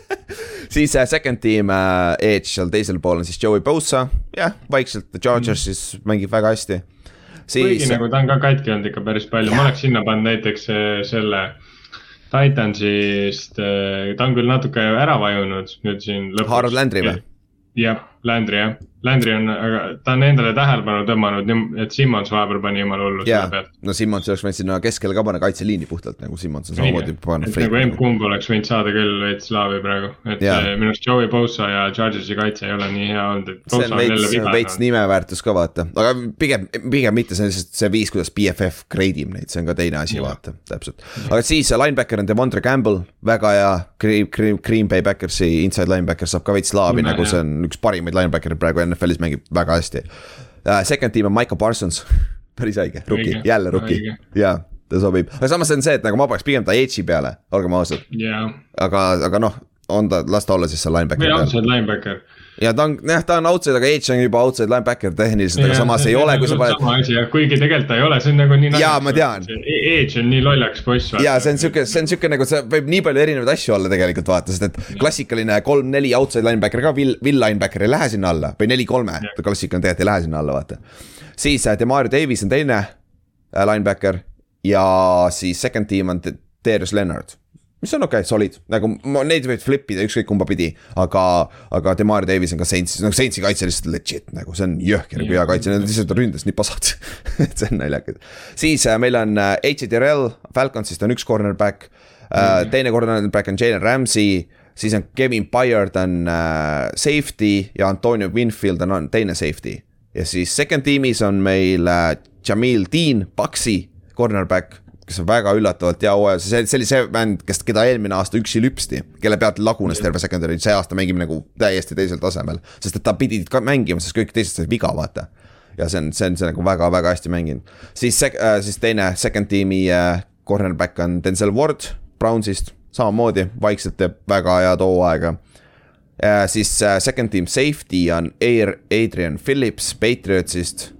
<laughs> siis äh, second team äh, edge seal teisel pool on siis Joey Bosa, jah, vaikselt The Chargers siis mängib väga hästi. kuigi siis nagu ta on ka katki olnud ikka päris palju, ma oleks sinna pannud näiteks eh, selle Titansist, eh, ta on küll natuke ära vajunud nüüd siin lõpuks. Harold Landry või? jah, Landry jah, Landry on, aga ta on endale tähelepanu tõmmanud, et Simmons vahepeal pani jumala hullu jaa selle pealt. no Simmons oleks võinud sinna keskele ka panna kaitseliini puhtalt nagu Simmons on samamoodi pannud. nagu emb-kumb oleks võinud saada küll veits laavi praegu, et eh, minu arust Joey Bosa ja Chargersi kaitse ei ole nii hea olnud, et. see on veits, veits nimeväärtus ka vaata, aga pigem, pigem mitte, see on lihtsalt see viis, kuidas BFF grade ib neid, see on ka teine asi, vaata, täpselt. aga siis linebacker on Devondre Campbell, väga hea, Green, Green, Green Bay Backersi inside linebacker saab ka veits laavi nagu see on üks parimaid linebacker'id praegu NFL-is mängib väga hästi. Uh,. Second team on Michael Parsons. <laughs> Päris õige, rookie, jälle rookie. Jaa, ta sobib, aga samas on see, et nagu ma paneks pigem ta edge'i peale, olgem ausad, jaa, aga, aga noh, on ta, las ta olla siis seal linebackeri või peal outside linebacker. Ja ta on, jah, ta on outside, aga Edge on juba outside linebacker tehniliselt, aga samas ei ole, kui sa paned. sama asi kuigi tegelikult ta ei ole, see on nagu nii. Jaa, ma tean. Edge on nii lollakas poiss. ja see on sihuke, see on sihuke nagu see võib nii palju erinevaid asju olla tegelikult vaata, sest et klassikaline kolm-neli outside linebacker ka, Will, Will linebacker ei lähe sinna alla või neli-kolme, klassikaline tegelikult ei lähe sinna alla, vaata. siis äh, Demario Davis on teine äh, linebacker ja siis second team on Darius Leonard mis on okei okay,, solid, nagu ma, neid võib flip ida ükskõik kumba pidi, aga, aga Demario Davis on ka Saintsi, nagu Saintsi kaitse lihtsalt legit nagu see on jõhker kui hea kaitse, need lihtsalt ründas nii pasad <laughs> et see on naljakas. siis äh, meil on äh. Terrell, Falconsist on üks cornerback äh,, teine cornerback on Jalen Ramsey, siis on Kevin Byard on äh, safety ja Antonio Winfield on, on teine safety. ja siis second tiimis on meil äh, Jamil Dean, Paxi, cornerback kes on väga üllatavalt hea hooaja, see, see oli see bänd, kes, keda eelmine aasta üksi lüpsti, kelle pealt lagunes terve secondary, see aasta mängib nagu täiesti teisel tasemel. sest et ta pidi ka mängima, sest kõik teised said viga, vaata. ja see on, see on see nagu väga-väga hästi mänginud. siis sek- äh,, siis teine second tiimi äh, cornerback on Denzel Ward Brownsist, samamoodi vaikselt teeb väga head hooaega äh,. siis äh, second team safety on Air, Adrian Phillips Patriotsist.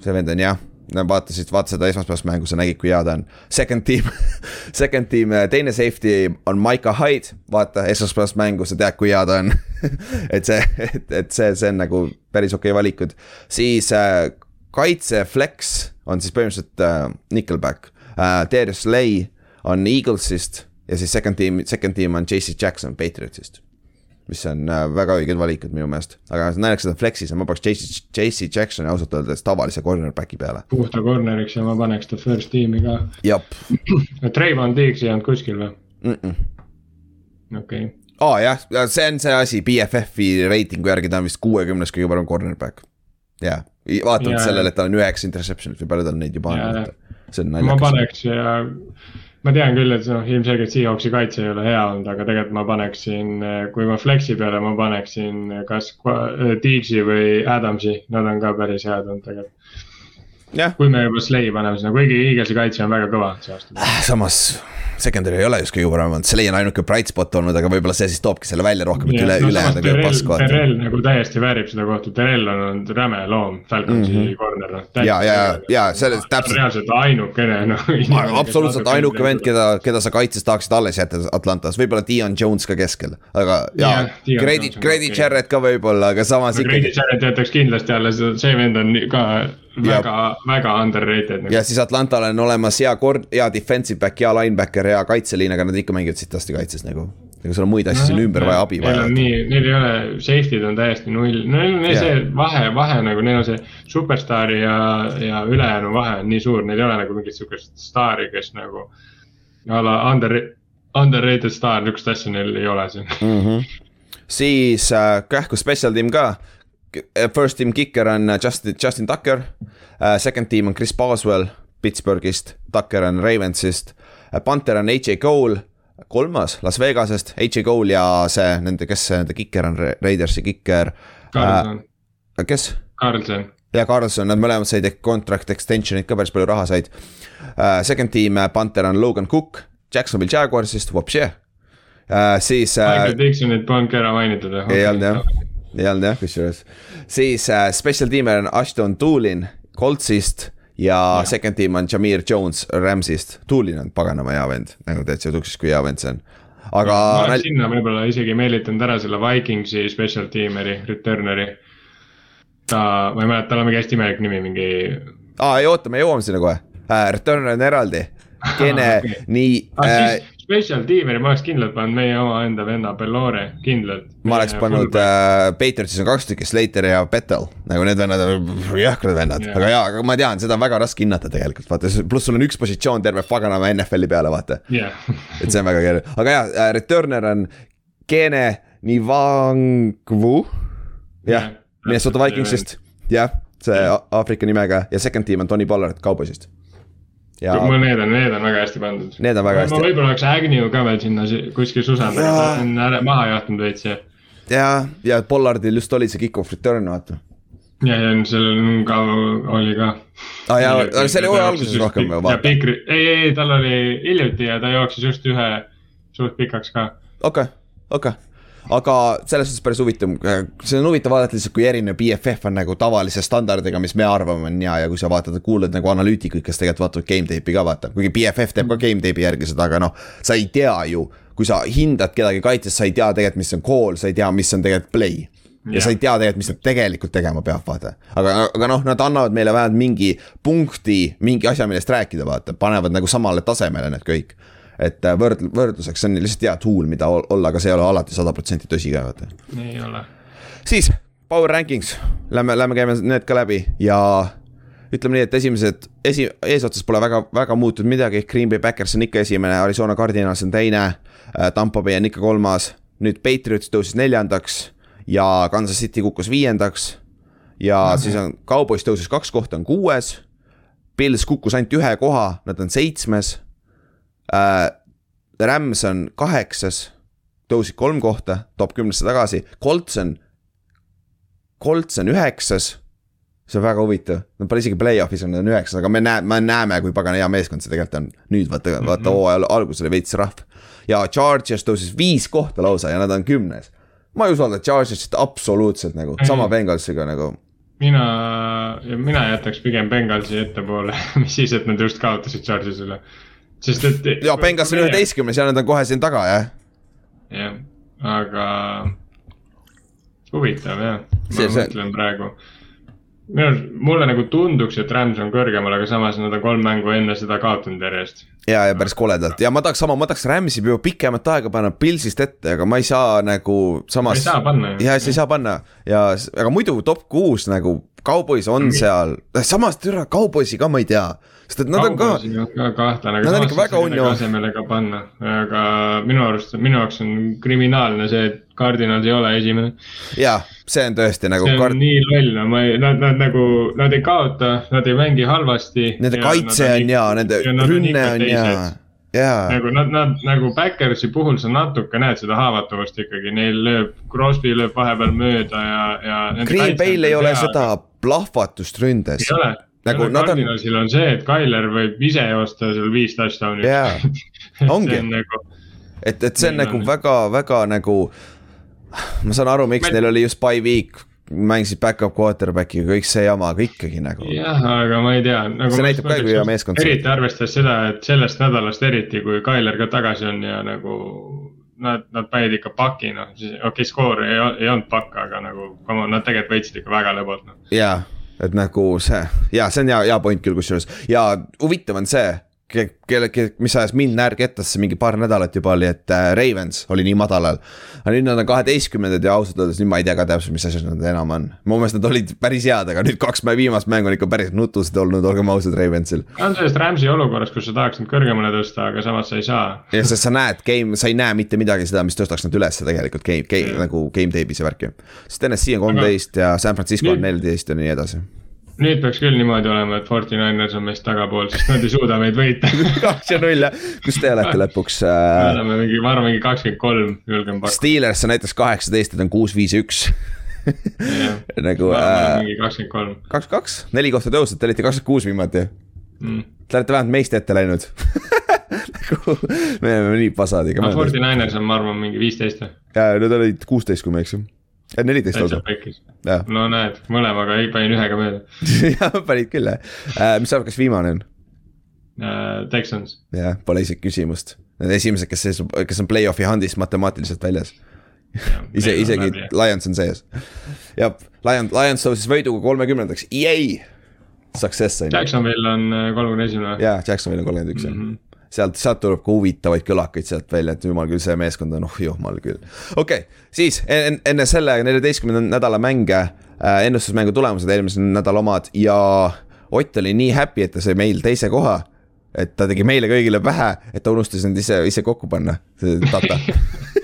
see vend on jah vaatasid, vaata seda esmaspäevast mängu, sa nägid, kui hea ta on. Second team <laughs> second team, teine safety on Maika Hyde, vaata esmaspäevast mängu, sa tead, kui hea ta on <laughs> et see, et, et see, see on nagu päris okei okay valikud. siis äh, kaitse flex on siis põhimõtteliselt äh, Nickelback äh,. Darius Slay on Eaglesist ja siis second team, second team on JC Jackson Patriotsist mis on äh, väga õiged valikud minu meelest, aga et on flex'is ja ma paneks JC, JC Jacksoni ausalt öeldes tavalise cornerback'i peale. puhta corner'iks ja ma paneks ta first tiimi ka. <clears throat> Trayvon Diggs ei olnud kuskil või mm? -mm. okei okay. aa oh, jah, see on see asi, BFF-i reitingu järgi ta on vist kuuekümnes kõige parem cornerback. jah, vaatamata Jaa. sellele, et tal on üheksa interception'it või palju tal neid juba on, see on ma naljakas. paneks ja ma tean küll, et noh, ilmselgelt Seahawksi kaitse ei ole hea olnud, aga tegelikult ma paneksin, kui ma flex'i peale, ma paneksin kas Qua- Diggs'i või Adamsi, nad on ka päris head olnud tegelikult. kui me juba Slay paneme sinna, kuigi Eaglesi kaitse on väga kõva see aasta. samas secondary ei ole just kõige parem olnud, Slay on ainuke bright spot olnud, aga võib-olla see siis toobki selle välja rohkem, et üle, ülejäänud on kõige pask vaata. Terrell nagu täiesti väärib seda kohta, Terrell on olnud räme loom, Falconsi mm -hmm. corner noh. ja, ja, ja, ja selles täpselt. reaalselt ainukene noh. absoluutselt ainuke vend, keda, keda sa kaitses tahaksid alles jätta Atlantas, võib-olla Dion Jones ka keskel, aga ja Deion Grady, on Grady. Jarrett ka võib-olla, aga samas Grady ikkagi. Jarrett jätaks kindlasti alles, see vend on ka väga, väga underrated nagu. ja siis Atlantal on olemas hea kord-, hea defensive back, hea linebacker, hea kaitseliin, aga nad ikka mängivad sitasti kaitses nagu. ega sul on muid asju siin ümber vaja, abi vaja nii, neil ei ole, safety'd on täiesti null, neil on Jah. see vahe, vahe nagu neil on see superstaari ja, ja ülejäänu vahe on nii suur, neil ei ole nagu mingit sihukest staari, kes nagu. a la under, underrated staar, niisugust asja neil ei ole siin mm. -hmm. siis äh, kähku special team ka. First team kicker on äh, Justin, Justin Tucker uh,. Second team on Chris Boswell Pittsburghist, Tucker on Ravensist. Panther on AJ Cole kolmas Las Vegasest, H.A. Cole ja see nende, kes see nende kiker on, Raidersi kiker Carlson äh,. kes? Carlson. ja Carlson, nad mõlemad said contract extension'it ka päris palju raha said uh,. Second team Panther on Logan Cook, Jacksonville Jaguarsist, vopšee uh,, siis uh,. Michael Dixonit polnudki ära mainitud. ei olnud jah, ei olnud jah, kusjuures. siis uh, special teamer on Ashton Toolin Coltsist ja, ja second team on Jameer Jones Rams'ist, Toolin on paganama hea vend, nagu täitsa tuksis, kui hea vend see on. aga. ma oleks sinna võib-olla isegi meelitanud ära selle Vikingsi special teamer'i, returneri. ta, ma ei mäleta, tal on mingi hästi imelik nimi, mingi. aa, ei oota, me jõuame sinna kohe uh,, returner on eraldi. <laughs> Kene okay., nii ah,. Uh, special teamer'i ma oleks kindlalt pannud meie omaenda venna Bellore, kindlalt. ma oleks pannud äh,, Patriotsis on kaks tükki, Slater ja Petel, nagu need vennad on jõhkrad vennad yeah., aga jaa, aga ma tean, seda on väga raske hinnata tegelikult, vaata, pluss sul on üks positsioon terve paganama NFL-i peale, vaata yeah. <laughs> et see on väga keeruline, aga jaa äh,, returner on Gene Nivangvu, jah yeah. Minnesota Vikingsist, jah, see. Aafrika nimega ja second team on Tony Pollard Cowboysist ja. Need on, need on väga hästi pandud. Need on väga hästi. ma võib-olla oleks Agnew ka veel sinna kuskil susendada, ta on ära maha jahtunud veits ja. ja, ja Pollardil just oli see kick-off return, vaata. ja, ja sellel ka oli ka. aa ah, jaa, aga see oli hooaja alguses rohkem ju vaata. ei, ei, ei, tal oli hiljuti ja ta jooksis just ühe suht pikaks ka. okei okay,, okei okay aga selles suhtes päris huvitav, see on huvitav vaadata lihtsalt, kui erinev BFF on nagu tavalise standardiga, mis me arvame on hea ja kui sa vaatad, kuulad nagu analüütikuid, kes tegelikult vaatavad game tape'i ka vaata, kuigi BFF teeb ka game tape'i järgi seda, aga noh, sa ei tea ju. kui sa hindad kedagi kaitses, sa ei tea tegelikult, mis on call, sa ei tea, mis on tegelikult play ja yeah. sa ei tea tegelikult, mis ta tegelikult tegema peab, vaata. aga, aga noh, nad annavad meile vähemalt mingi punkti, mingi asja, millest rääkida, vaata, panevad nagu samale tasemele need kõik et äh, võrd-, võrdluseks see on lihtsalt hea tool, mida olla, aga see ei ole alati sada protsenti tõsi ka, vaata. ei ole. siis, power rankings, lähme, lähme käime need ka läbi ja ütleme nii, et esimesed, esi, eesotsas pole väga, väga muutunud midagi, Green Bay Packers on ikka esimene, Arizona Cardinals on teine, äh, Tampo Bay on ikka kolmas, nüüd Patriots tõusis neljandaks ja Kansas City kukkus viiendaks ja mm -hmm. siis on Cowboys tõusis kaks kohta, on kuues. Pils kukkus ainult ühe koha, nad on seitsmes. Rams on kaheksas, tõusid kolm kohta, top kümnesse tagasi, Colts on, Colts on üheksas see on väga huvitav, nad pole isegi play-off'is on, üheksas, aga me näe-, me näeme, kui pagana hea meeskond see tegelikult on. nüüd vaata, vaata mhm. hooaja alguses oli veits rahv. ja Chargers tõusis viis kohta lausa ja nad on kümnes. ma ei usalda Chargersit absoluutselt nagu, sama Bengalsiga nagu. mina, mina jätaks pigem Bengalsi ettepoole <laughs> mis siis, et nad just kaotasid Chargersile sest et. ja Bengals on üheteistkümnes ja nad on kohe siin taga, jah. jah, aga huvitav jah, ma see, mõtlen see... praegu. minu arust, mulle nagu tunduks, et Rams on kõrgemal, aga samas nad on kolm mängu enne seda kaotanud järjest. ja, ja päris koledalt ja ma tahaks sama, ma tahaks Ramsi juba pikemat aega panna Pilsist ette, aga ma ei saa nagu samas. ei saa panna ju. ja, ei saa panna ja, aga muidu top kuus nagu Cowboys on seal, samas türa Cowboysi ka ma ei tea sest et nad on ka. ka kahtlane, aga samas väga unnu. asemele ka panna, aga minu arust, minu jaoks on kriminaalne see, et Cardinal ei ole esimene. jah, see on tõesti nagu. see on kard... nii loll, no ma ei, nad, nad nagu, nad ei kaota, nad ei mängi halvasti. Nende kaitse on hea, nende rünne on hea jaa. nagu nad, nad nagu Backersi puhul sa natuke näed seda haavatavust ikkagi, neil lööb, Crosby lööb vahepeal mööda ja, ja. Green Bay'l ei ole seda plahvatust ründes. ei ole, nagu nad on. Cardinalsil on see, et Tyler võib ise joosta seal viis touchdown'i. jaa, <laughs> ongi. Nagu... et, et see on nagu väga-väga nagu, ma saan aru, miks neil oli just by week mängisid back-up quarterback'iga, kõik see jama, aga ikkagi nagu. jah, aga ma ei tea nagu. see näitab ka, kui hea meeskond. eriti arvestades seda, et sellest nädalast eriti, kui Tyler ka tagasi on ja nagu nad, nad panid ikka paki, noh, okei okay,, skoor ei, ei olnud pakk, aga nagu, nad tegelikult võitsid ikka väga lõbult, noh. jaa et nagu see, ja see on hea, hea point küll kusjuures. Ja huvitav on see kelle, mis ajas mind näärkettasse mingi paar nädalat juba oli, et äh, Ravens oli nii madalal. aga nüüd nad on kaheteistkümnendad ja ausalt öeldes nüüd ma ei tea ka täpselt, mis asjas nad enam on. mu meelest nad olid päris head, aga nüüd kaks viimast mängu on ikka päris nutused olnud, olgem ausad, Ravensil. on sellest Rams'i olukorras, kus sa tahaks nad kõrgemale tõsta, aga samas sa ei saa. ja sest sa näed game, sa ei näe mitte midagi seda, mis tõstaks nad ülesse tegelikult game, game nagu game tape'is ja värki. sest NSC on kolmteist ja San Francisco on neliteist ja nii edasi nüüd peaks küll niimoodi olema, et Fortinanders on meist tagapool, sest nad ei suuda meid võita <laughs> kaks ja null jah, kus te olete lõpuks me äh,? oleme mingi, ma arvan, mingi kakskümmend kolm, julgen pakkuda. Steelers on näiteks kaheksateist, need on kuus, viis, üks <laughs> nagu äh, mingi kakskümmend kolm kaks, kaks, neli kohta tõusnud, te olite kakskümmend kuus viimati. mm.. Te olete vähemalt meist ette läinud <laughs> nagu me oleme nii pasadega. aga Fortinanders on, ma arvan, mingi viisteist või? ja need olid kuusteist, kui ma ei eksi. Neliteist täitsa lausa. <laughs> no näed, mõlemaga ei panin ühega mööda jah, panid küll jah. mis sa arvad, kas viimane on? uh,. Texans jah, pole isegi küsimust. Need esimesed, kes kes on play-off'i handist matemaatiliselt väljas. <laughs> ise, isegi Lions on sees. jah, Lions, Lions tõusis võiduga kolmekümnendaks, jäi. Success on ju. Jacksonville on äh, kolmekümne esimene jaa, Jacksonville on kolmkümmend üks jah. Sealt, sealt tuleb ka huvitavaid kõlakaid sealt välja, et jumal küll, see meeskond on, oh jumal küll. okei okay,, siis enne, enne selle neljateistkümnenda nädala mänge äh, ennustusmängu tulemused, eelmise nädala omad ja Ott oli nii happy, et ta sai meil teise koha. et ta tegi meile kõigile pähe, et ta unustas end ise, ise kokku panna, see data <laughs>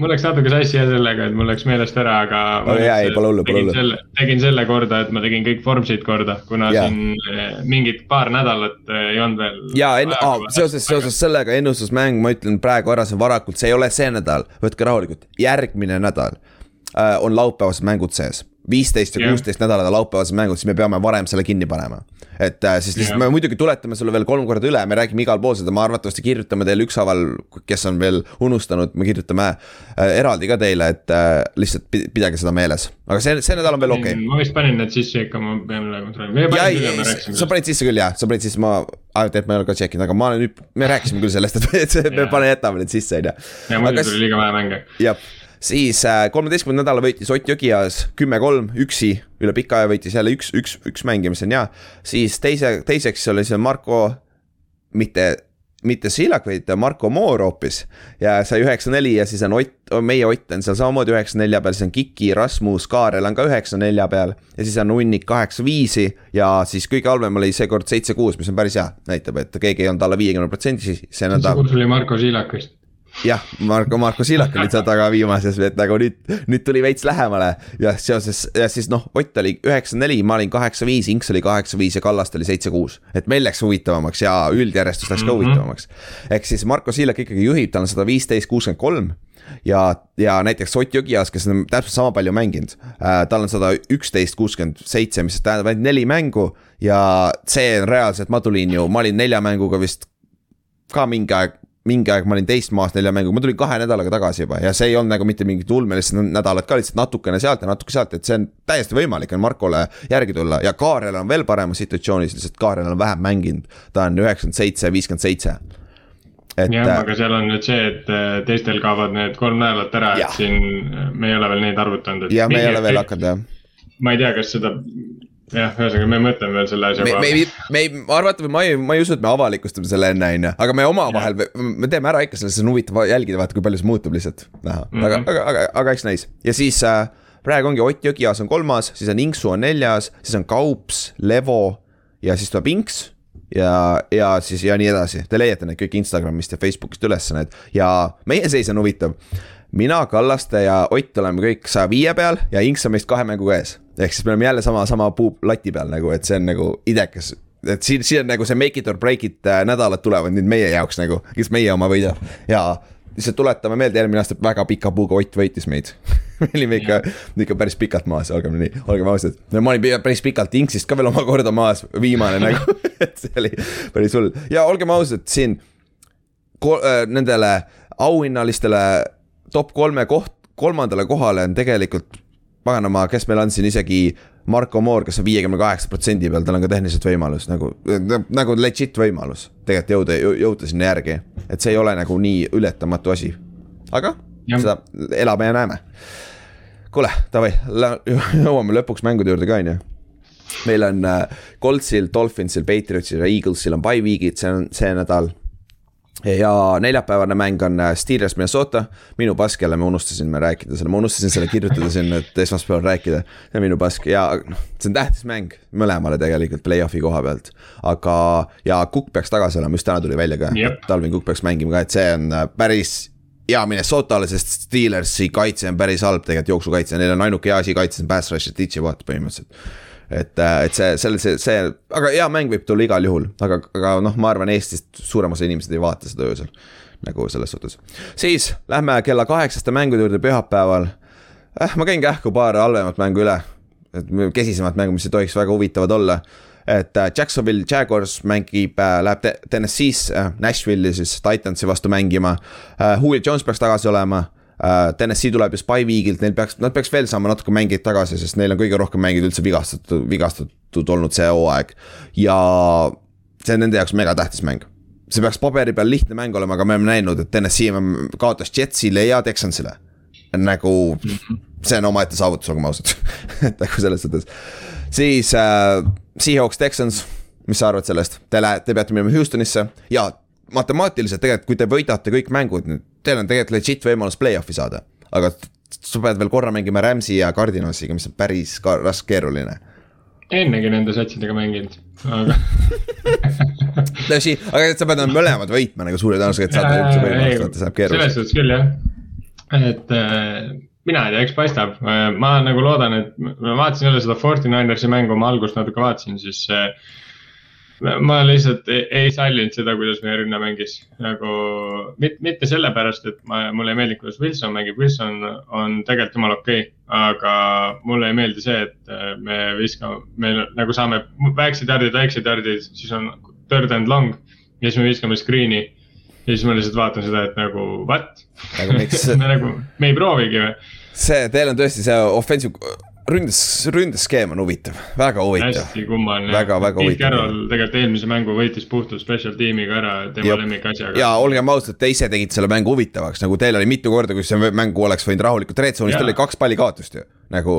mul läks natuke sassi jah sellega, et mul läks meelest ära, aga. Aga jaa, ei, pole hullu, pole hullu. tegin selle korda, et ma tegin kõik formsid korda, kuna Jaa. siin eh, mingid paar nädalat eh, ei olnud veel. ja enne ah, seoses, seoses sellega ennustusmäng, ma ütlen praegu ära, see on varakult, see ei ole see nädal, võtke rahulikult, järgmine nädal äh, on laupäevased mängud sees viisteist ja kuusteist nädalad on laupäevased mängud, siis me peame varem selle kinni panema. et äh, siis lihtsalt Jah. me muidugi tuletame sulle veel kolm korda üle, me räägime igal pool seda, ma arvatavasti kirjutame teile ükshaaval, kes on veel unustanud, me kirjutame äh, eraldi ka teile, et äh, lihtsalt pi- pidage seda meeles. aga see, see nädal on veel okei okay.. ma vist panin need sisse ikka, ma pean üle kontrollima. sa panid sisse küll jah, sa panid sisse, ma, et ma ei ole ka tšekkinud, aga ma olen nüüd, me rääkisime küll sellest, <laughs> et me Jaa. pane, jätame need sisse, on ju. ja muidu tuli liiga vähe mänge. jah, siis kolmeteistkümnenda nädala võitis Ott Jõgias kümme-kolm üksi, üle pika aja võitis jälle üks, üks, üks mängija, mis on hea. siis teise, teiseks oli see Marko, mitte, mitte Silak, vaid Marko Moor hoopis. ja sai üheksa-neli ja siis on Ott, meie Ott on seal samamoodi üheksa-nelja peal, siis on Kiki, Rasmus, Kaarel on ka üheksa-nelja peal. ja siis on Unnik kaheksa-viisi ja siis kõige halvem oli seekord seitse-kuus, mis on päris hea, näitab, et keegi ei olnud alla viiekümne protsendi, see nädal kus oli Marko Siilak vist? jah, Marko, Marko Siilak oli seal taga viimases, et nagu nüüd, nüüd tuli veits lähemale ja seoses ja siis noh, Ott oli üheksa-neli, ma olin kaheksa-viis, Inks oli kaheksa-viis ja Kallaste oli seitse-kuus. et meil läks huvitavamaks ja üldjärjestus läks ka Mhm. huvitavamaks. ehk siis Marko Siilak ikkagi juhib, tal on sada viisteist, kuuskümmend kolm ja, ja näiteks Ott Jõgias, kes on täpselt sama palju mänginud äh,, tal on sada üksteist, kuuskümmend seitse, mis tähendab ainult neli mängu ja see on reaalselt, ma tulin ju, ma olin nelja mänguga vist ka mingi aeg, mingi aeg ma olin teist maast nelja mänguga, ma tulin kahe nädalaga tagasi juba ja see ei olnud nagu mitte mingit ulmelist nädalat ka, lihtsalt natukene sealt ja natuke sealt, et see on täiesti võimalik on Markole järgi tulla ja Kaarel on veel paremas situatsioonis, lihtsalt Kaarel on vähem mänginud, ta on üheksakümmend seitse, viiskümmend seitse. et jah, äh, aga seal on nüüd see, et äh, teistel kaovad need kolm nädalat ära, et siin me ei ole veel neid arvutanud. ja me ei ole veel hakanud jah ma ei tea, kas seda, jah, ühesõnaga me mõtleme veel selle asja me, me peale. ei, me ei, arvatavasti ma ei, ma ei usu, et me avalikustame selle enne, on ju, aga me omavahel, me teeme ära ikka, selles on huvitav jälgida, vaata, kui palju see muutub lihtsalt. näha, Mhm. aga, aga, aga, aga eks näis ja siis äh, praegu ongi Ott Jõgias on kolmas, siis on Inksu on neljas, siis on Kaups, Levo ja siis tuleb Inks ja, ja siis ja nii edasi, te leiate need kõik Instagramist ja Facebookist üles need ja meie seis on huvitav. mina, Kallaste ja Ott oleme kõik saja viie peal ja Inks on meist kahe mänguga ees. Ehk siis me oleme jälle sama, sama puu lati peal nagu, et see on nagu idekas. Et siin, siin on nagu see make it or break it äh, nädalad tulevad nüüd meie jaoks nagu, kes meie oma võidab. Ja lihtsalt tuletame meelde, eelmine aasta väga pika puuga Ott võitis meid. <laughs> Me olime ikka, ikka päris pikalt maas, olgem nii, olgem ausad. ma olin päris pikalt Inksist ka veel omakorda maas, viimane nagu, <laughs> et see oli päris hull. Ja olgem ausad, siin äh, nendele auhinnalistele top kolme koht, kolmandale kohale on tegelikult paganama, kes meil on siin isegi Marko Moor, kes on viiekümne kaheksa protsendi peal, tal on ka tehniliselt võimalus nagu, nagu legit võimalus tegelikult jõuda, jõuda sinna järgi. et see ei ole nagu nii ületamatu asi. aga Jah. seda elame ja näeme. kuule, davai, jõuame lõpuks mängude juurde ka, on ju meil on äh, Coltsil, Dolphinsil, Patriotsil ja Eaglesil on bye week'id, see on see nädal. Ja neljapäevane mäng on äh, Steelers, Minnesota, minu pask jälle, me rääkida selle, ma unustasin selle kirjutada sinna, et esmaspäeval rääkida. see on minu pask ja noh, see on tähtis mäng mõlemale tegelikult play-off'i koha pealt. aga, ja Cook peaks tagasi olema, just täna tuli välja ka Jep., Talvin Cook peaks mängima ka, et see on äh, päris hea Minnesotale, sest Steelersi kaitse on päris halb tegelikult jooksukaitse, neil on ainuke hea asi kaitses on pass rush ja ditch'i vaat põhimõtteliselt. Et, et see, selle, see, see, aga hea mäng võib tulla igal juhul, aga, aga noh, ma arvan, Eestist suurem osa inimesed ei vaata seda öösel. nagu selles suhtes. siis lähme kella kaheksaste mängude juurde pühapäeval eh,. ma käin kähku paar halvemat mängu üle, et kesisemat mängu, mis ei tohiks väga huvitavad olla et äh, Jacksonville Jaguars mängib äh,, läheb Tennessee'sse äh,, Nashville'i siis Titansi vastu mängima äh,. Julio Jones peaks tagasi olema äh,. Tennessee tuleb ju Spy Weegilt, neil peaks, nad peaks veel saama natuke mängijaid tagasi, sest neil on kõige rohkem mängijaid üldse vigastatud, vigastatud olnud see hooaeg. ja see on nende jaoks megatähtis mäng see peaks paberi peal lihtne mäng olema, aga me oleme näinud, et Tennessee kaotas Jetsile ja Texansile. nagu see on omaette saavutus, olgem ausad <laughs> et nagu selles suhtes. siis äh, Seahawks Texans, mis sa arvad sellest, te lähete, te peate minema Houstonisse ja matemaatiliselt tegelikult, kui te võidate kõik mängud, teil on tegelikult legit võimalus play-off'i saada. aga sa pead veel korra mängima Rams'i ja Cardinalsiga, mis on päris ka raske, keeruline. ennegi nende satsidega mänginud, aga <laughs> tõsi, aga sa pead mõlemad võitma nagu suure tõenäosusega, et saada üldse võimalust, see läheb keeruliseks. selles suhtes küll jah, et äh, mina ei tea, eks paistab, ma nagu loodan, et ma vaatasin jälle seda Fortinanersi mängu, ma algust natuke vaatasin, siis äh, ma lihtsalt ei, ei sallinud seda, kuidas meie rünne mängis. nagu mitte, mitte sellepärast, et ma, mulle ei meeldi, kuidas Wilson mängib, Wilson on tegelikult jumala okei okay,. aga mulle ei meeldi see, et äh, me viskame, me nagu saame väiksed jardid, väiksed jardid, siis on third and long ja siis me viskame screen'i ja siis ma lihtsalt vaatan seda, et nagu what? aga miks <laughs> me nagu, me ei proovigi või? see, teil on tõesti see offensive, ründes, ründeskeem on huvitav, väga huvitav. hästi kummaline. väga, väga huvitav. Carroll tegelikult eelmise mängu võitis puhtalt special tiimiga ära, tema lemmikasjaga. ja olgem ausad, te ise tegite selle mängu huvitavaks, nagu teil oli mitu korda, kus see mäng oleks võinud rahulikult, red zone'is teil oli kaks palli kaotust ju. nagu,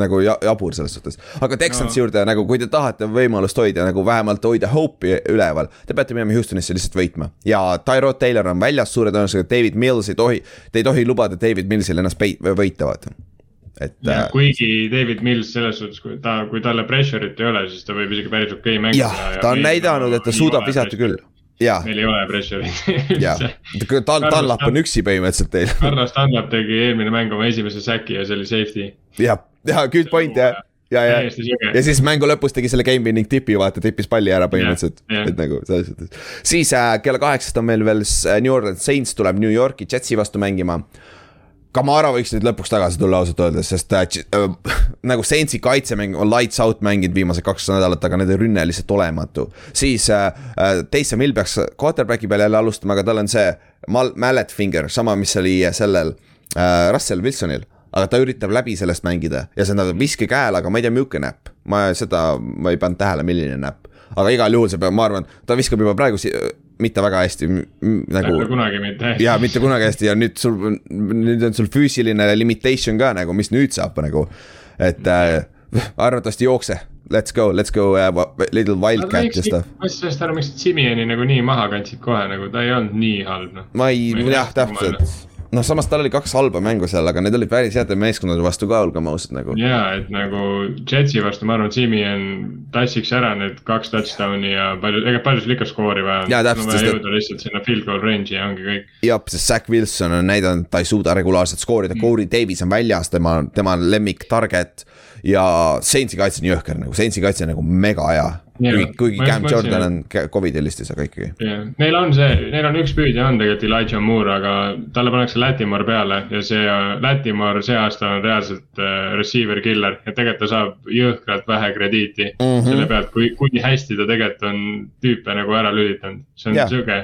nagu ja, jabur selles suhtes, aga Texansi no. juurde nagu, kui te tahate võimalust hoida nagu vähemalt hoida hope'i üleval. Te peate minema Houstonisse lihtsalt võitma ja Tyrod Taylor on väljas suure tõenäosusega, David Mills ei tohi, te ei tohi lubada David Millsil ennast peit-, võita, vaata et. kuigi David Mills selles suhtes, kui ta, kui talle pressure'it ei ole, siis ta võib isegi päris okei okay mängida. jah, ta on näidanud, et ta suudab visata küll meil ei ole pressure'it <laughs> üldse. Tal-, Dunlap on üksi põhimõtteliselt teil. Carlos Dunlap tegi eelmine mäng oma esimese säki ja see oli safety. jah, ja good point jah ja, ja, ja siis mängu lõpus tegi selle game winning tipi, vaata, tippis palli ära põhimõtteliselt, et nagu selles suhtes. siis äh, kella kaheksast on meil veel New Orleans Saints tuleb New Yorki Jetsi vastu mängima äh, Kamara võiks nüüd lõpuks tagasi tulla ausalt öeldes, sest äh, äh, <laughs> nagu Saintsi kaitsemäng on lights out mänginud viimased kaks nädalat, aga nende rünne lihtsalt olematu. siis äh, äh Taysom Hill peaks quarterback'i peal jälle alustama, aga tal on see mal-, mallet finger, sama, mis oli sellel äh, Russell Wilsonil aga ta üritab läbi sellest mängida ja see on viske käel, aga ma ei tea, milline näpp. ma seda, ma ei pannud tähele, milline näpp. aga igal juhul see peab, ma arvan, ta viskab juba praegu mitte väga hästi nagu. kunagi mitte hästi. jaa, mitte kunagi hästi ja nüüd sul, nüüd on sul füüsiline limitation ka nagu, mis nüüd saab nagu, et äh, arvatavasti jookse. Let's go, let's go uh, little wildcat ja stuff. ma ei saa sellest aru, miks Simeoni nagu nii maha kandsid kohe nagu, ta ei olnud nii halb noh. ma ei, jah, täpselt noh, samas tal oli kaks halba mängu seal, aga need olid päris heade meeskondade vastu ka, olgem ausad nagu. ja, et nagu Jetsi vastu, ma arvan, Simeon tassiks ära need kaks touchdown'i ja palju, ega palju sul ikka skoori vaja on. ja täpselt. vaja jõuda lihtsalt sinna field goal range'i ja ongi kõik. jah, sest Zack Wilson on näidanud, ta ei suuda regulaarselt skoorida mm., Corey Davis on väljas, tema, tema lemmik target ja Saintsi kaitse on jõhker nagu, Saintsi kaitse on nagu mega hea. Kuigi, kuigi Cam Jordan on Covidi listis, aga ikkagi. neil on see, neil on üks püüdja on tegelikult Elijah Moore, aga talle pannakse Latimore peale ja see, Latimore see aasta on reaalselt äh, receiver killer. Ja tegelikult ta saab jõhkralt vähe krediiti mm -hmm. selle pealt, kui, kui hästi ta tegelikult on tüüpe nagu ära lülitanud, see on sihuke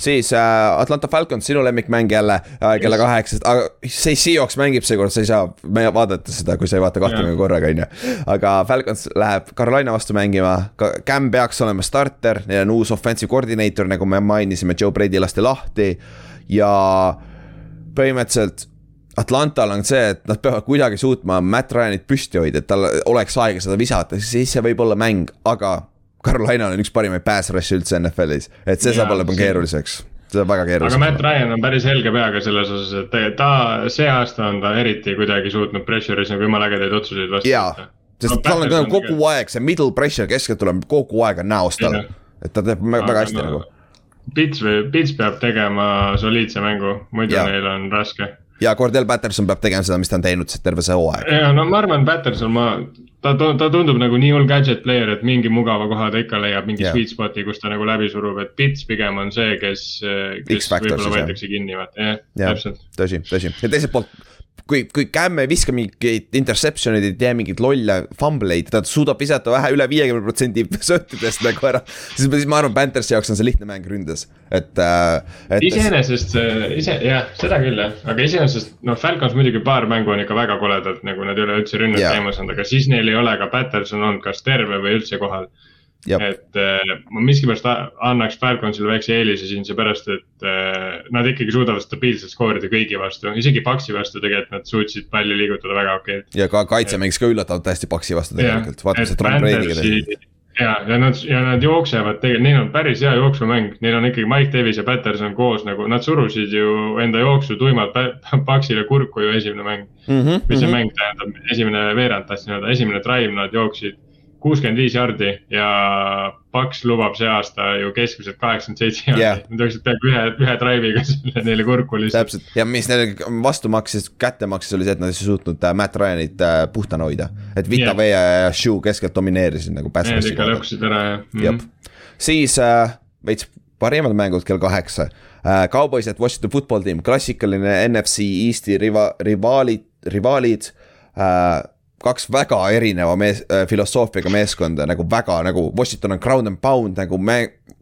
siis äh, Atlanta Falcons, sinu lemmikmäng jälle äh, kella kaheksast, aga see Seahawks mängib seekord, sa ei saa vaadata seda, kui sa ei vaata kahte mängu korraga, on ju. aga Falcons läheb Carolina vastu mängima, Cam peaks olema starter, neil on uus offensive coordinator, nagu me mainisime, Joe Brady lasti lahti. Ja põhimõtteliselt Atlantal on see, et nad peavad kuidagi suutma Matt Ryanit püsti hoida, et tal oleks aega seda visata, siis see võib olla mäng, aga Carolina on üks parimaid pass rush'e üldse NFL-is, et see ja, saab olema keeruliseks see saab väga keeruliseks. aga Matt Ryan on päris helge peaga selles osas, et ta, see aasta on ta eriti kuidagi suutnud pressure'is nagu jumala ägedaid otsuseid vastu võtta. sest no, tal on nagu kogu ka. aeg see middle pressure keskelt tuleb kogu aeg on näos tal, et ta teeb väga aga hästi no, nagu. Pits Pits peab tegema soliidse mängu, muidu ja. neil on raske ja Cordell Patterson peab tegema seda, mis ta on teinud terve see hooaeg. ja no ma arvan, Patterson, ma ta, ta tundub nagu nii hull gadget player, et mingi mugava koha ta ikka leiab, mingi yeah. sweet spot'i, kus ta nagu läbi surub, et Pits pigem on see, kes, kes võib-olla võetakse kinni, vaata, jah, jah, täpselt. tõsi, tõsi ja teiselt poolt kui, kui Cam ei viska mingeid interception'id, ei tee mingeid lolle fumbleid, ta suudab visata vähe üle viiekümne protsendi söötidest nagu ära. siis, siis ma arvan, Panthersi jaoks on see lihtne mäng ründes, et äh,, et. iseenesest, ise, jah, seda küll jah, aga iseenesest noh, Falcons muidugi paar mängu on ikka väga koledad, nagu nad ei ole üldse rünnet Jaa. käima saanud, aga siis neil ei ole ka Patterson olnud kas terve või üldse kohal. Et äh, ma miskipärast annaks Falconsile väikse eelise siin seepärast, et äh, nad ikkagi suudavad stabiilselt skoorida kõigi vastu, isegi Paxi vastu tegelikult nad suutsid palli liigutada väga okeilt. ja ka kaitse mängis ka üllatavalt hästi paksi vastu tegelikult, vaata, mis see Tom Brady'ga tegi. ja, ja nad, ja nad jooksevad tegelikult, neil on päris hea jooksumäng, neil on ikkagi Mike Davis ja Patterson koos nagu, nad surusid ju enda jooksu tuimalt <laughs> Paxile kurku ju esimene mäng. Mhm, või see mäng tähendab, esimene veerand tahtsin öelda, esimene drive nad jooksid kuuskümmend viis jardi ja Paks lubab see aasta ju keskmiselt kaheksakümmend seitse jardi Jah. yeah.. Nad jooksid peaaegu ühe, ühe drive'iga <laughs> selle neile kurku lihtsalt. täpselt ja mis neile vastu maksis, kätte maksis, oli see, et nad ei suutnud äh, Matt Ryanit äh, puhtana hoida. et Vita Jah. Vee ja Shoe keskelt domineerisid nagu Need ikka lõhkusid ära ja mm. jah, siis äh, veits parimad mängud kell kaheksa äh,. Cowboys at Washington football team, klassikaline NFC Eesti riva-, rivaalid, rivaalid äh,. Kaks väga erineva mees- äh,, filosoofiaga meeskonda nagu väga nagu Washington on ground and pound nagu me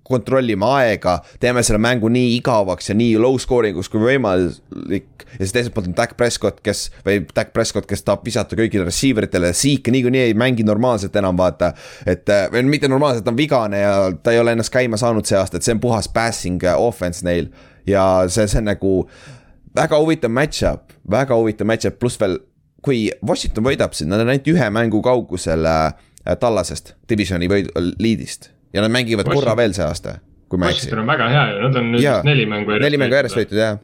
kontrollime aega, teeme selle mängu nii igavaks ja nii low scoring uks kui võimalik. ja siis teiselt poolt on Dak Prescott, kes või Dak Prescott, kes tahab visata kõigile receiver itele, Zeke niikuinii ei mängi normaalselt enam vaata. et äh, või mitte normaalselt, ta on vigane ja ta ei ole ennast käima saanud see aasta, et see on puhas passing äh, offense neil. ja see, see on nagu väga huvitav match-up, väga huvitav match-up, pluss veel kui Washington võidab siin, nad on ainult ühe mängu kaugusel äh, Tallasest, divisioni võid-, liidist ja nad mängivad Washington- korra veel see aasta, Washington. on väga hea ju, nad on nüüd Jaa. neli mängu järjest. neli mängu järjest. võitud jah,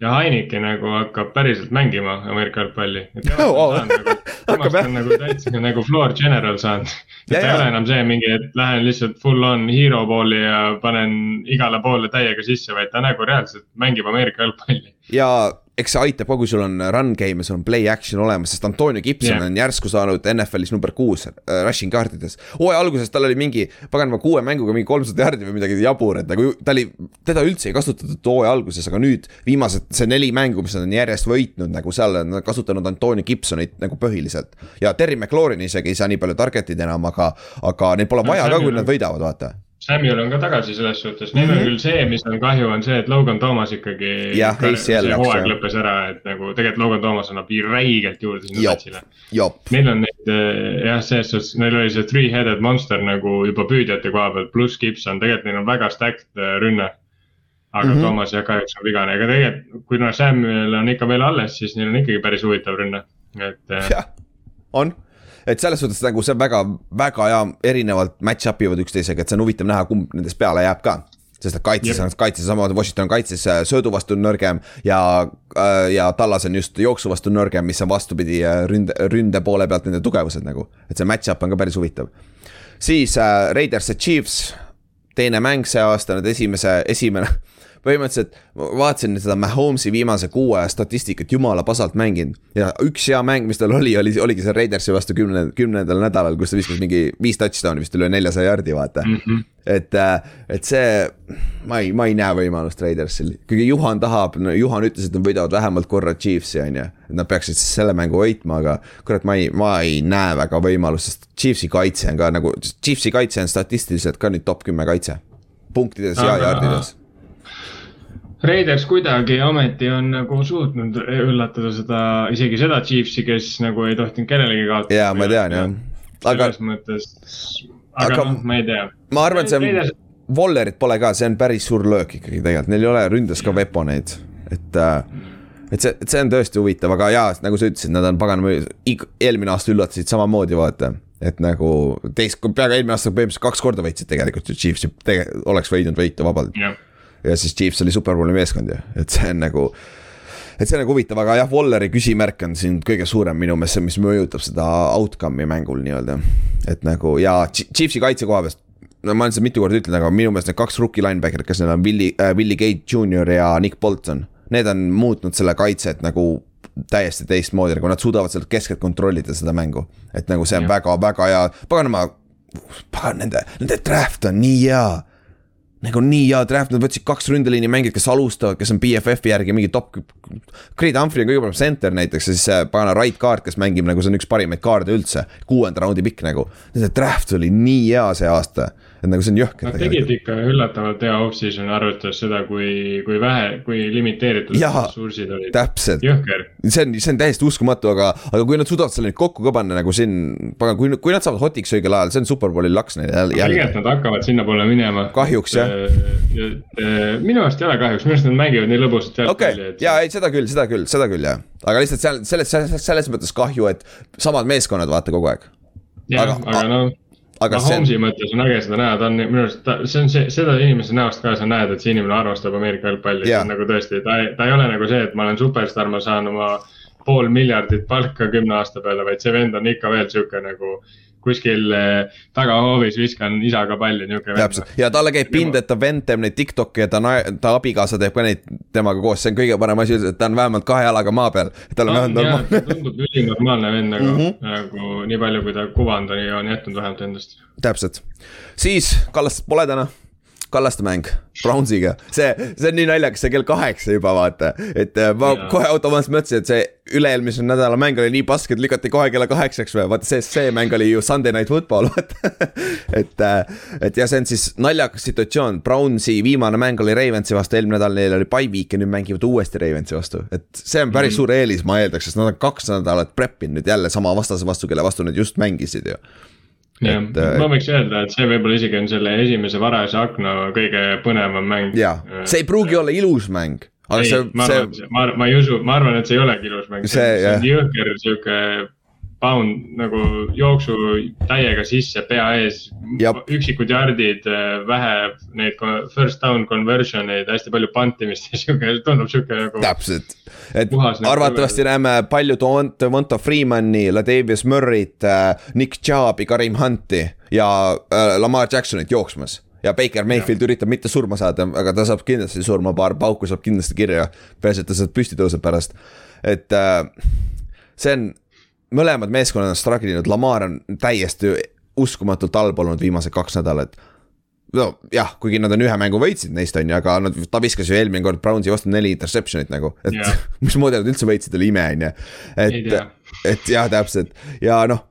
ja Heineke nagu hakkab päriselt mängima Ameerika jalgpalli. Oh, oh. temast Hakkab, jah. on nagu täitsa nagu floor general saanud. Ja, ta ja. ei ole enam see mingi, et lähen lihtsalt full on hero ball'i ja panen igale poole täiega sisse, vaid ta nagu reaalselt mängib Ameerika jalgpalli. ja eks see aitab ka, kui sul on run game ja sul on play action olemas, sest Antonio Gibson yeah. on järsku saanud NFL-is number kuus äh, rushing kaartides. hooaja alguses tal oli mingi, paganama kuue mänguga mingi kolmsada jardi või midagi jabur, et nagu ta oli, teda üldse ei kasutatud hooaja alguses, aga nüüd viimased, see neli mängu, mis nad on järjest võitnud nagu seal on kasutanud Antonio Gibsonit nagu põhiliselt. ja Terry McLaurin isegi ei saa nii palju target'id enam, aga, aga neil pole No vaja ka, Samuel kui nad võidavad, vaata. Samuel on ka tagasi selles suhtes, neil on Mhm. küll see, mis on kahju, on see, et Logan Thomas ikkagi. Jah, ACL läks, hooaeg lõppes ära, et nagu tegelikult Logan Thomas annab räigelt juurde sinna jop, Neil on neid eh, jah, selles suhtes, neil oli see three-headed monster nagu juba püüdjate koha pealt, pluss Gibson, tegelikult neil on väga stacked eh, rünne. aga mm. -hmm. Toomas jah, kahjuks on vigane, aga tegelikult, kui noh, Samuel on ikka veel alles, siis neil on ikkagi päris huvitav rünne, et eh, jah, on. Et selles suhtes nagu see on väga, väga hea, erinevalt match-up ivad üksteisega, et see on huvitav näha, kumb nendest peale jääb ka sest et kaitses on kaitses samamoodi, Washington on kaitses äh, söödu vastu nõrgem ja, ja Tallas on just jooksu vastu nõrgem, mis on vastupidi äh, ründe, ründe poole pealt nende tugevused nagu. et see match-up on ka päris huvitav. siis äh, Raiders ja Chiefs, teine mäng see aasta, nüüd esimese, esimene <laughs> põhimõtteliselt ma vaatasin seda Mahomes'i viimase kuu aja statistikat jumala pasalt mänginud ja üks hea mäng, mis tal oli, oli, oligi see Raidersi vastu kümne, kümnendal nädalal, kus ta viskas mingi viis touchdown'i vist üle neljasaja jardi, vaata mm. Mhm. et, et see, ma ei, ma ei näe võimalust Raidersil, kuigi Juhan tahab no,, Juhan ütles, et nad võidavad vähemalt korra Chiefsi, on ju. et nad peaksid siis selle mängu võitma, aga kurat, ma ei, ma ei näe väga võimalust, sest Chiefsi kaitse on ka nagu, Chiefsi kaitse on statistiliselt ka nüüd top kümme kaitse. punktides ja jardides. Raiders kuidagi ometi on nagu suutnud üllatada seda, isegi seda Chiefsi, kes nagu ei tohtinud kellelegi kaotada. jaa, ma tean jah, aga selles mõttes, aga Aga- noh, ma ei tea. ma arvan, et see Raiders- on, Wallerit pole ka, see on päris suur löök ikkagi tegelikult, neil ei ole ründes ka veponeid, et äh, et see, see on tõesti huvitav, aga jaa, nagu sa ütlesid, nad on paganama, eelmine aasta üllatasid samamoodi, vaata. et nagu teist, peaaegu eelmine aasta põhimõtteliselt kaks korda võitsid tegelikult ju Chiefs, oleks võinud võita vabalt. jah, ja siis Chiefs oli superbowli meeskond ju, et see on nagu. et see on nagu huvitav, aga jah, Walleri küsimärk on siin kõige suurem minu meelest, mis mõjutab seda outcome'i mängul nii-öelda. et nagu ja Chi- Chiefsi kaitse koha pealt, no ma olen seda mitu korda ütlenud, aga minu meelest need kaks rookie linebacker'it, kes neil on Willie äh,, Willie Gate Jr ja Nick Bolton. Need on muutnud selle kaitset nagu täiesti teistmoodi, nagu nad suudavad sealt keskelt kontrollida seda mängu. et nagu see on väga-väga hea, paganama, pagan nende, nende draft on nii hea nagu nii hea draft, nad võtsid kaks ründeliini mängijat, kes alustavad, kes on BFF-i järgi mingi top. Creed Humphrey on kõige parem center näiteks ja siis see pagana right guard, kes mängib nagu see on üks parimaid kaarde üldse. kuuenda raundi pikk nagu, see draft oli nii hea see aasta et nagu see on jõhker. Nad tegid ikka üllatavalt hea off-season, arvestades seda, kui, kui vähe, kui limiteeritud ressursid olid. täpselt. see on, see on täiesti uskumatu, aga, aga kui nad suudavad selle nüüd kokku ka panna nagu siin, pagan, kui, kui nad saavad hotiks õigel ajal, see on superbowli laks neil jälle. tegelikult nad hakkavad sinnapoole minema. kahjuks jah. minu arust ei ole kahjuks, minu arust nad mängivad nii lõbusat jalgpalli okay., et. ja ei, seda küll, seda küll, seda küll jah, aga lihtsalt seal selles, selles, selles mõttes kahju, et samad meeskonnad vaata kogu aeg. aga, aga no aga Mahomes'i see... mõttes on äge seda näha, ta on minu arust, see on see, seda inimese näost ka sa näed, et see inimene armastab Ameerika jalgpalli yeah., nagu tõesti, ta, ta ei ole nagu see, et ma olen superstaar, ma saan oma pool miljardit palka kümne aasta peale, vaid see vend on ikka veel sihuke nagu kuskil eh, tagahoovis viskan isaga palli, niuke. täpselt ja talle käib pind, et ta vend teeb neid Tiktoki ja ta, ta abikaasa teeb ka neid temaga koos, see on kõige parem asi, et ta on vähemalt kahe jalaga maa peal. tal on vähemalt normaalne. tundub ülinormaalne vend nagu mm, -hmm. nagu nii palju, kui ta kuvand on, on jätnud vähemalt endast. täpselt, siis Kallast pole täna Kallaste mäng Brownsiga, see, see on nii naljakas, see kell kaheksa juba vaata, et äh, ma ja. kohe automaatselt mõtlesin, et see üle-eelmise nädala mäng oli nii pask, et lükati kohe kella kaheksaks või vaata see, see mäng oli ju Sunday Night Football <laughs> vaata. Et, äh, et ja see on siis naljakas situatsioon, Brownsi viimane mäng oli Ravensi vastu, eelmine nädal neil oli bye week ja nüüd mängivad uuesti Ravensi vastu, et see on päris mm. suur eelis, ma eeldaks, sest nad on kaks nädalat prep inud nüüd jälle sama vastase vastu, kelle vastu nad just mängisid ju jah, äh, ma võiks öelda, et see võib-olla isegi on selle esimese varajase akna kõige põnevam mäng. jaa, see ei pruugi olla ilus mäng. aga ei, see, ma arvan, see, ma, ma ei usu, ma arvan, et see ei olegi ilus mäng, see, see on jõhker sihuke pound nagu jooksu täiega sisse, pea ees. üksikud jardid, vähe neid first down conversion eid, hästi palju pantimist <laughs> ja sihuke, tundub sihuke nagu. täpselt, et nagu arvatavasti nagu... näeme palju Devonta Freemani, Latavius Murry't, äh, Nick Chubb'i, Karim Hunti ja äh, Lamar Jacksonit jooksmas ja Baker Mayfield ja. üritab mitte surma saada, aga ta saab kindlasti surma, paar pauku saab kindlasti kirja. peaasi, et ta sealt püsti tõuseb pärast, et äh, see on mõlemad meeskonnad on struggle inud, Lamar on täiesti uskumatult halb olnud viimased kaks nädalat. no jah, kuigi nad on ühe mängu võitsid neist on ju, aga nad, ta viskas ju eelmine kord Brownsi vastu neli interception'it nagu, et yeah. <laughs> mismoodi nad üldse võitsid, oli ime on ju. et, et jah, täpselt ja noh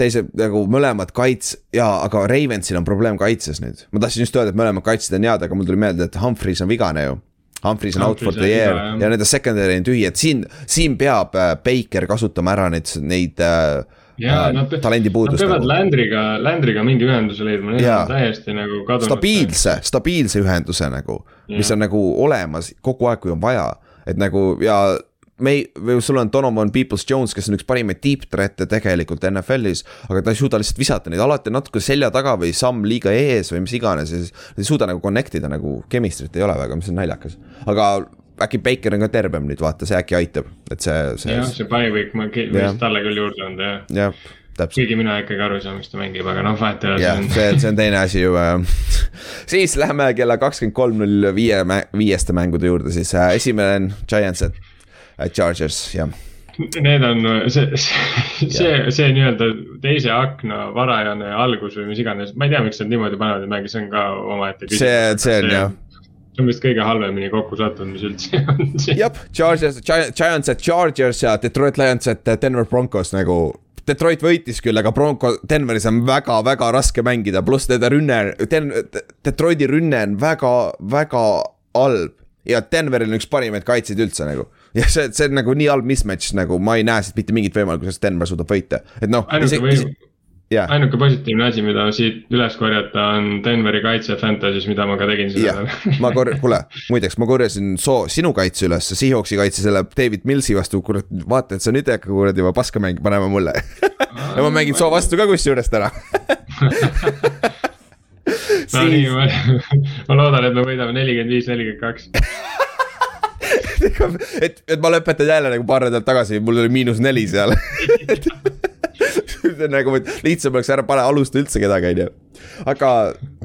teised nagu mõlemad kaits- ja, aga Ravensil on probleem kaitses nüüd. ma tahtsin just öelda, et mõlemad kaitsjad on head, aga mul tuli meelde, et Humphreys on vigane ju Humphreys on out for the year ja, ja nende secondary on tühi, et siin, siin peab äh, Baker kasutama ära neid, neid äh, ja äh, nad, talendipuudust. Nad peavad nagu. Landry'ga, Landry'ga mingi ühenduse leidma, need on täiesti nagu kadunud. stabiilse, stabiilse ühenduse nagu, mis on nagu olemas kogu aeg, kui on vaja. et nagu ja me ei, sul on Donovan Peoples-Jones, kes on üks parimaid deep threat'e tegelikult NFL-is, aga ta ei suuda lihtsalt visata neid alati natuke selja taga või samm liiga ees või mis iganes ja siis ei suuda nagu connect ida nagu chemistry't ei ole väga, mis on naljakas. aga äkki Baker on ka tervem nüüd, vaata, see äkki aitab, et see, see. jah, see week, ma võiks talle küll juurde anda, jah. jah täpselt. kuigi mina ikkagi aru ei saa, miks ta mängib, aga noh, vahet ei ole. jah, see, see on teine asi ju <laughs> siis lähme kella kakskümmend kolm null viie, viieste mängude juurde, siis äh, esimene on Giants, et Chargers, jah. Need on see, see, see, see nii-öelda teise akna varajane algus või mis iganes, ma ei tea, miks nad niimoodi panevad neid mänge, see on ka omaette küsimus. see, see on jah see on vist kõige halvemini kokku sattunud, mis üldse <laughs> on. jah, Chargers, Giants at Chargers ja Detroit Lions at Denver Broncos nagu. Detroit võitis küll, aga Bronco, Denveris on väga-väga raske mängida, pluss nende rünne, Detroiti rünne on väga-väga halb. ja Denveril on üks parimaid kaitseid üldse nagu ja see, see on nagu nii halb mismatch nagu ma ei näe siit mitte mingit võimalust, kuidas Denver suudab võita, et noh. ainuke võim, yeah. ainuke positiivne asi, mida siit üles korjata, on Denveri kaitse Fantasy's, mida ma ka tegin seda yeah.. ma kor-, kuule, muideks ma korjasin soo-, sinu kaitse üles, Seahawksi kaitse selle David Millsi vastu, kurat, vaata, et sa nüüd ei hakka kuradi juba paska mängima panema mulle <laughs> ja ma mängin soo vastu ka kusjuures täna <laughs> no nii, ma, ma loodan, et me võidame nelikümmend viis, nelikümmend kaks <laughs> et, et ma lõpetan jälle nagu paar nädalat tagasi, mul oli miinus neli seal <laughs> nagu lihtsam oleks ära pane, alusta üldse kedagi, onju. aga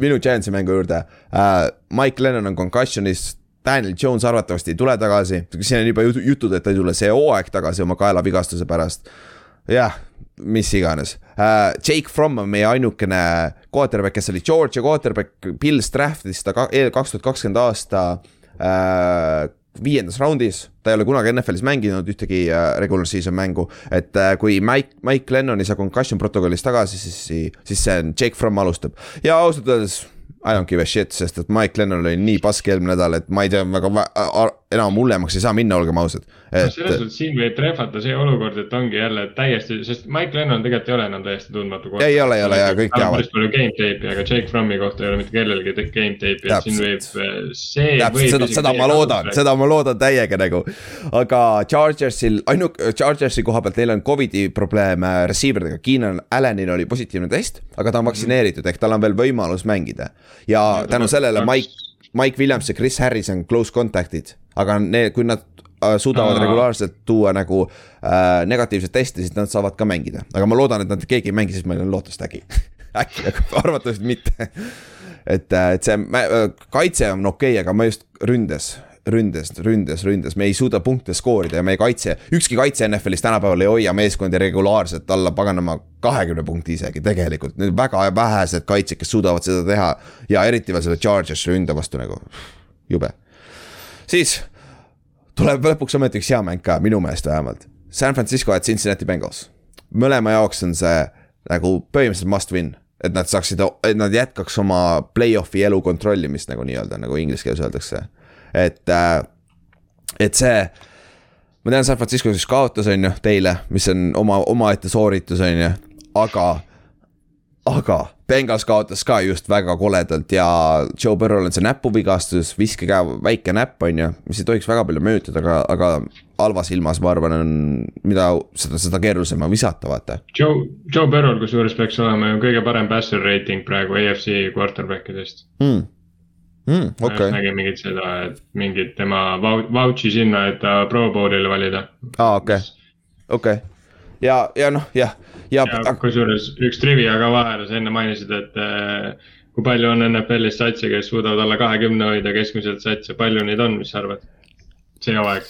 minu Giantsi mängu juurde uh,. Mike Lennon on concussion'is, Daniel Jones arvatavasti ei tule tagasi, siin on juba jutud, et ta ei tule see hooaeg tagasi oma kaelavigastuse pärast. jah, mis iganes uh,. Jake Fromm on meie ainukene quarterback, kes oli Georgia quarterback, Pils draft'is ta kaks tuhat kakskümmend aasta uh, viiendas raundis, ta ei ole kunagi NFL-is mänginud ühtegi uh, regular season mängu. et uh, kui Mike, Mike Lennon ei saa concussion protokollis tagasi, siis, siis see on Jake Fromm alustab ja ausalt öeldes I don't give a shit, sest et Mike Lennon oli nii pask eelmine nädal, et ma ei tea, väga enam hullemaks ei saa minna, olgem ausad et.... selles suhtes siin võib trehvata see olukord, et ongi jälle täiesti, sest Mike Lennon tegelikult ei ole enam täiesti tundmatu. ei ole, ei ole ja kõik teavad. päris palju game tape'i, aga Jake Frommi kohta ei ole mitte kellelgi game tape'i, et siin võib, see. täpselt, seda, seda ma loodan, seda ma loodan täiega nagu. aga Chargersil, ainuke, Chargersi koha pealt neil on Covidi probleeme receiver dega, Keenan Allanil oli positiivne test, aga ta on vaktsineeritud, ehk tal on veel võimalus mängida ja tänu sellele Mike, Mike Williams ja Chris Harris on close contact'id, aga need, kui nad äh, suudavad regulaarselt tuua nagu äh, negatiivset testi, siis nad saavad ka mängida, aga ma loodan, et nad keegi ei mängi, siis meil on lootust äkki <laughs> äkki, aga arvatavasti mitte. et, äh, et see äh, kaitse on okei okay,, aga ma just ründes ründes, ründes, ründes, me ei suuda punkte skoorida ja meie kaitse, ükski kaitse NFL-is tänapäeval ei hoia meeskondi regulaarselt alla paganama kahekümne punkti isegi tegelikult. Need väga vähesed kaitsjad, kes suudavad seda teha ja eriti veel selle Chargersi ründe vastu nagu, jube. Siis tuleb lõpuks ometi üks hea mäng ka, minu meelest vähemalt. San Francisco at Cincinnati Bengals. mõlema jaoks on see nagu põhimõtteliselt must win et nad saaksid, et nad jätkaks oma play-off'i elu kontrollimist nagu nii-öelda, nagu inglise keeles öeldakse et, äh, et see ma tean, San Francisco siis kaotas, on ju, teile, mis on oma, omaette sooritus, on ju, aga, aga Bengals kaotas ka just väga koledalt ja Joe Burrow'l on see näpuvigastus, viskekäe väike näpp, on ju, mis ei tohiks väga palju mõjutada, aga, aga halvas ilmas, ma arvan, on, mida seda, seda keerulisem on visata, vaata. Joe, Joe Burrow'l kusjuures peaks olema ju kõige parem passer rating praegu EFC quarterback idest mm mm,. Okay. nägin mingit seda, et mingit tema vouch'i sinna, et ta pro bowl'ile valida. aa, okei, okei ja, ja noh, jah, ja, ja. ja kusjuures üks trivia ka vahele, sa enne mainisid, et äh, kui palju on NFL-is satse, kes suudavad alla kahekümne hoida keskmiselt satse, palju neid on, mis sa arvad? see hooaeg.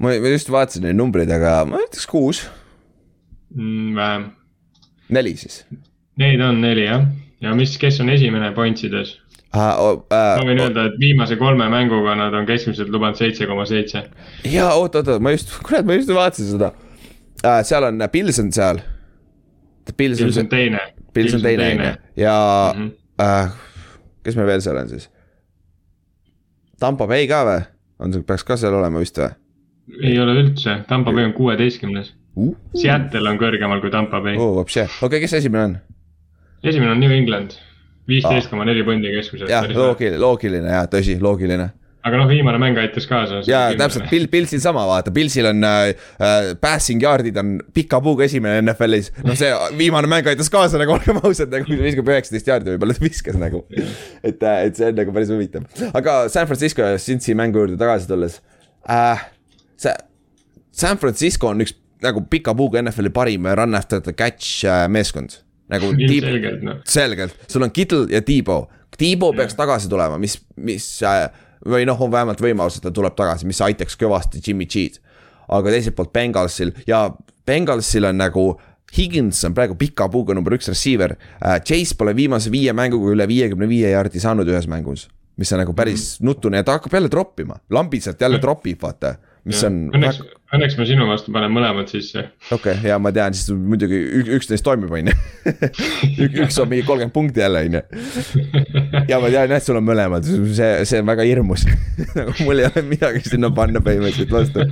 ma just vaatasin neid numbreid, aga ma ütleks kuus mm,. vähem. neli siis? Neid on neli jah, ja mis, kes on esimene point ides? Uh, uh, ma võin öelda, et viimase kolme mänguga nad on keskmiselt lubanud seitse koma seitse. ja oot, oot, oot, ma just, kurat, ma just vaatasin seda uh,. seal on, Pils on seal. Pils on, teine. Pils on teine, on ju, ja mm -hmm. uh, kes meil veel seal on siis? Tampa Bay ka või? on peaks ka seal olema vist või? ei ole üldse, Tampa Bay on kuueteistkümnes uh.. Seattle on kõrgemal kui Tampa Bay. oo, okei okay,, kes esimene on? esimene on New England viisteist koma neli pundi keskmiselt. jah, loogiline, loogiline ja tõsi, loogiline aga noh, viimane mäng aitas kaasa. ja täpselt, Bill, Pilsil sama, vaata, Pilsil on äh, äh, passing yard'id on pika puuga esimene NFL-is. noh, see viimane mäng aitas kaasa nagu olgem ausad, nagu viskab üheksateist yard'i võib-olla ta viskas nagu. et, äh, et see on nagu päris huvitav, aga San Francisco ja Cincy mängu juurde tagasi tulles äh,. see, San Francisco on üks nagu pika puuga NFL-i parim run after the catch äh, meeskond nagu selgelt, no. selgelt, sul on Kittle ja Tiibo, Tiibo peaks tagasi tulema, mis, mis äh, või noh, on vähemalt võimalus, et ta tuleb tagasi, mis aitaks kõvasti Jimmy G-d. aga teiselt poolt Bengalsil ja Bengalsil on nagu Higins on praegu pika puuga number üks receiver uh,. Chase pole viimase viie mänguga üle viiekümne viie jardi saanud ühes mängus, mis on nagu päris mm. nutune ja ta hakkab jälle troppima, lambisalt jälle tropib, vaata mis ja, on. Õnneks väga..., õnneks ma sinu vastu panen mõlemad sisse. okei okay,, ja ma tean, siis muidugi üks neist toimib, on ju. <laughs> üks on mingi kolmkümmend punkti jälle, on ju. ja ma tean jah, et sul on mõlemad, see, see on väga hirmus <laughs> nagu mul ei ole midagi sinna panna põhimõtteliselt vastu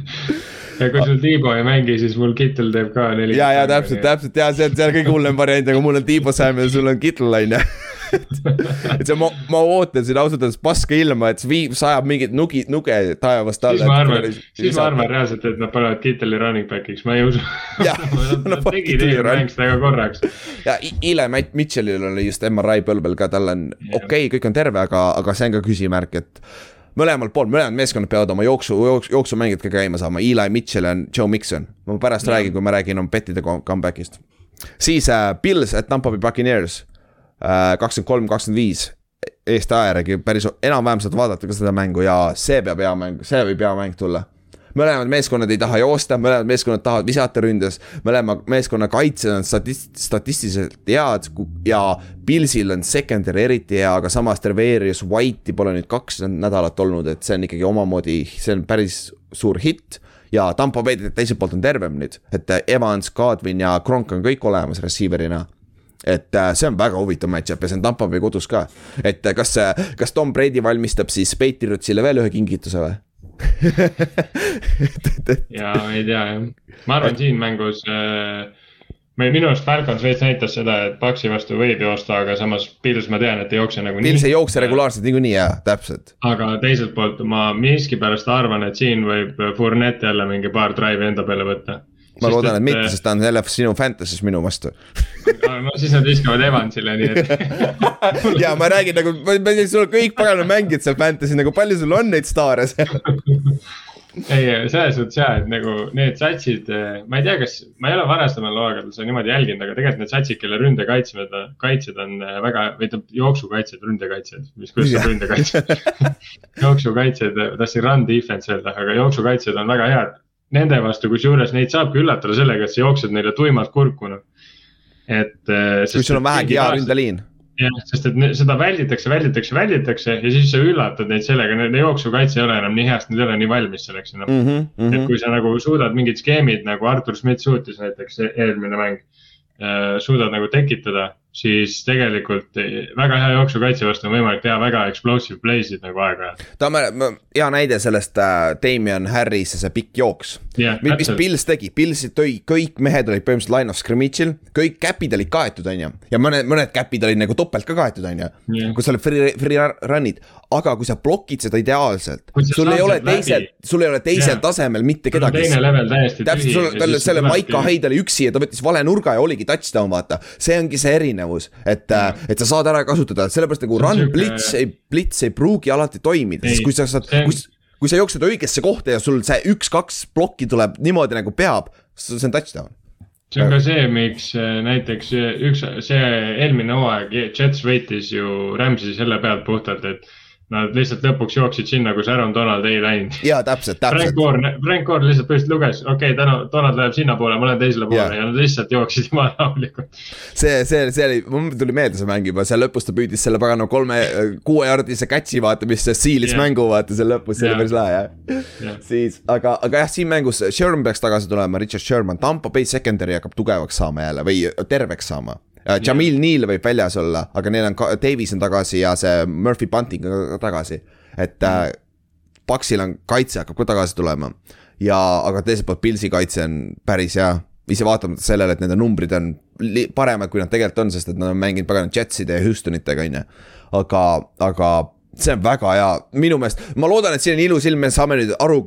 ja kui sul Tiibo ei mängi, siis mul Kittel teeb ka neli. ja, ja täpselt, täpselt ja see on, see on kõige hullem variant, aga mul on Tiibo Sam ja sul on Kittel, on ju <laughs> et see, ma, ma ootan siin ausalt öeldes paska ilma, et viib, sajab mingit nugi, nuge taevast alla. siis ma arvan, siis ma arvan reaalselt, et nad panevad Kitteli running back'iks, ma ei usu. <laughs> Nad tegid eelmängus temaga korraks. ja Ile Mitchellil oli just MRI põlvel ka, tal on okei okay,, kõik on terve, aga, aga see on ka küsimärk, et mõlemalt poolt, mõlemad meeskonnad peavad oma jooksu, jooksu, jooksumängijad ka käima saama, Eli Mitchell ja Joe Mikson. ma pärast ja. räägin, kui ma räägin oma petide comeback'ist. siis äh, Pils at Tampa Bay Buccaneers kakskümmend kolm, kakskümmend viis. Eesti aja järgi päris enam-vähem saad vaadata ka seda mängu ja see peab hea mäng, see võib hea mäng tulla mõlemad meeskonnad ei taha joosta, mõlemad meeskonnad tahavad visata ründes, mõlema meeskonna kaitsed on statist-, statistiliselt head ja Pilsil on secondary eriti hea, aga samas Treverius White'i pole nüüd kaks nädalat olnud, et see on ikkagi omamoodi, see on päris suur hitt. ja Tampo Bay teiselt poolt on tervem nüüd, et Evans, Godwin ja Kronk on kõik olemas receiver'ina et äh, see on väga huvitav match-up ja see on Tampo Bay kodus ka. et äh, kas, kas Tom Brady valmistab siis Patriotsile veel ühe kingituse või? <laughs> ja ma ei tea jah, ma arvan, siin mängus äh,. meil minu arust Falcons veits näitas seda, et Paxi vastu võib joosta, aga samas Pils ma tean, et ei jookse nagu Pils ei jookse. regulaarselt niikuinii jaa, täpselt. aga teiselt poolt ma miskipärast arvan, et siin võib Fournette jälle mingi paar drive'i enda peale võtta. Ma loodan, et mitte, sest ta on jälle sinu Fantasy's minu vastu. <laughs> no siis nad viskavad Evansile, nii et <laughs> ja ma räägin nagu, ma ma ütlen, sul on kõik pagana mängijad seal Fantasy's, nagu palju sul on neid staare seal? <laughs> ei, selles suhtes jaa, et nagu need satsid, ma ei tea, kas, ma ei ole varasemal hooaegadel seda niimoodi jälginud, aga tegelikult need satsid, kelle ründekaitsmed, kaitsjad on väga, või tähendab jooksukaitsjad, ründekaitsjad, mis, kuidas saab ründekaitsjad jooksukaitsjad, tahtsin run defense öelda, aga jooksukaitsjad on väga head nende vastu, kusjuures neid saabki üllatada sellega, et sa jooksed neile tuimalt kurku, noh. et. kui sul on vähegi hea. ründeliin. jah, sest et ne- seda välditakse, välditakse, välditakse ja siis sa üllatad neid sellega, nende jooksukaitse ei ole enam nii hea, sest nad ei ole nii valmis selleks enam mm. Mhm, -hmm. et kui sa nagu suudad mingid skeemid nagu Artur Schmidt suutis näiteks e- eelmine mäng äh,. suudad nagu tekitada, siis tegelikult eh, väga hea jooksukaitse vastu on võimalik teha väga explosive play'sid nagu aeg-ajalt. on hea näide sellest äh, Damien Harrise see pikk jooks. jah, mis täpselt, Pils tegi, Pils tõi, kõik mehed olid põhimõtteliselt line of scrimmage'il, kõik käpid olid kaetud, on ju. ja mõned, mõned käpid olid nagu topelt ka kaetud, on ju Jah.. kui sa oled free, free run'id, aga kui sa blokid seda ideaalselt sul ei ole teisel, sul ei ole teisel Jah. tasemel mitte on kedagi. teine level täiesti täpselt, sul, tal selle Maiko. Heid oli üksi ja ta võttis vale nurga ja oligi touchdown, vaata. see ongi see erinevus, et, et sa saad ära kasutada, sellepärast nagu on run sihuke- blitz ei, blitz ei pruugi alati toimida, sest kui sa saad, on- kui, kui sa jooksed õigesse kohta ja sul see üks-kaks plokki tuleb niimoodi nagu peab, see on touchdown. see on ka see, miks äh, näiteks äh, üks, see eelmine hooaeg Jets võitis ju Rams'i selle pealt puhtalt, et nad lihtsalt lõpuks jooksid sinna, kus Aaron Donald ei läinud. jaa, täpselt, Frank täpselt. Gore, Frank Gore lihtsalt põhimõtteliselt luges, okei okay,, täna Donald läheb sinnapoole, ma lähen teisele poole Jaa. ja nad lihtsalt jooksid <laughs> jumala rahulikult. see, see, see oli, mul tuli meelde see mäng juba, seal lõpus ta püüdis selle pagana kolme, kuuejardise catch'i vaata, mis siilis Jah. mängu vaata seal lõpus, see oli Jah. päris lahe jah Jah. siis, aga, aga jah, siin mängus Sherman peaks tagasi tulema, Richard Sherman, Tampo Bay secondary hakkab tugevaks saama jälle või terveks saama. Jamil Neal võib väljas olla, aga neil on Davis on tagasi ja see Murphy Bunting on tagasi. et äh, Paksil on kaitse hakkab ka tagasi tulema ja, aga teiselt poolt Pilsi kaitse on päris hea. ise vaatamata sellele, et nende numbrid on paremad, kui nad tegelikult on, sest et nad on mänginud pagana Jetside ja Houstonitega, on ju. aga, aga see on väga hea, minu meelest, ma loodan, et siin on ilus ilm, me saame nüüd aru,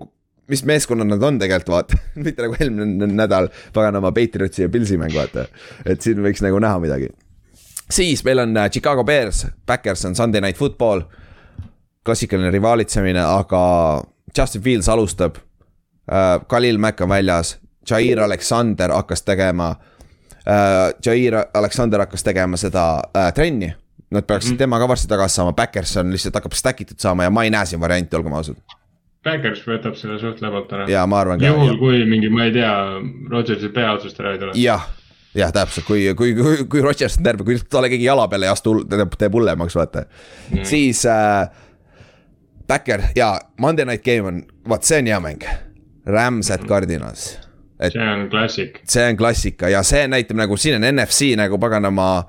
mis meeskonnad nad on tegelikult, vaata. <laughs> mitte nagu eelmine nädal paganama Patriotsi ja Pilsi mäng, vaata. et siin võiks nagu näha midagi. siis meil on äh, Chicago Bears, Backers on Sunday Night Football. klassikaline rivaalitsemine, aga Justin Fields alustab äh,. Khalil Mack on väljas, Jair Alexander hakkas tegema äh,. Jair Alexander hakkas tegema seda äh, trenni. Nad peaksid mm -hmm. tema ka varsti tagasi saama, Backerson lihtsalt hakkab stack itud saama ja ma ei näe siin varianti, olgem ausad. Backers võtab selle suht lebalt ära. ja ma arvan ka. juhul, kui mingi, ma ei tea, Rodgersi peaotsust ära ei tule. jah, jah, täpselt, kui, kui, kui, kui Rodgers on terve, kui talle keegi jala peale ei astu, teeb, teeb hullemaks, vaata mm.. siis äh, Backer ja Monday Night Game on, vaat see on hea mäng. Rams at Cardinals, et see on klassik. see on klassika ja see näitab nagu siin on NFC nagu paganama.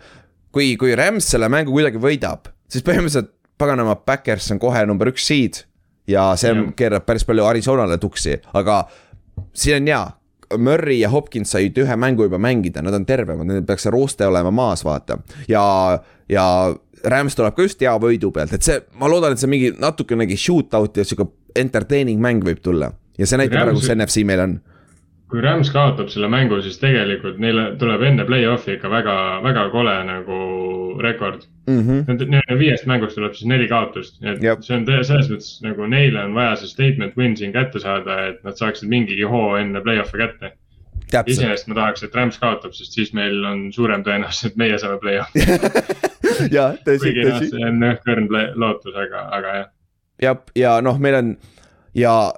kui, kui Rams selle mängu kuidagi võidab, siis põhimõtteliselt paganama Backers on kohe number üks seed. Ja see Jah. keerab päris palju Arizonale tuksi, aga siin on hea. Murry ja Hopkins said ühe mängu juba mängida, nad on tervemad, neil peaks see rooste olema maas, vaata. ja, ja Rams tuleb ka just hea võidu pealt, et see, ma loodan, et see mingi natukenegi shootout ja sihuke entertaining mäng võib tulla. ja see näitab ära, kus NFC meil on. kui Rams kaotab selle mängu, siis tegelikult neile tuleb enne play-off'i ikka väga, väga kole nagu rekord Mm -hmm. Nende viiest mängust tuleb siis neli kaotust, et see on selles mõttes nagu neile on vaja see statement win siin kätte saada, et nad saaksid mingigi hoo enne play-off'i kätte. iseenesest ma tahaks, et Rams kaotab, sest siis meil on suurem tõenäosus, et meie saame play-off'i. <laughs> ja tõsi, noh, tõsi. see on õhkõrn play- lootus, aga, aga jah. ja, ja noh, meil on ja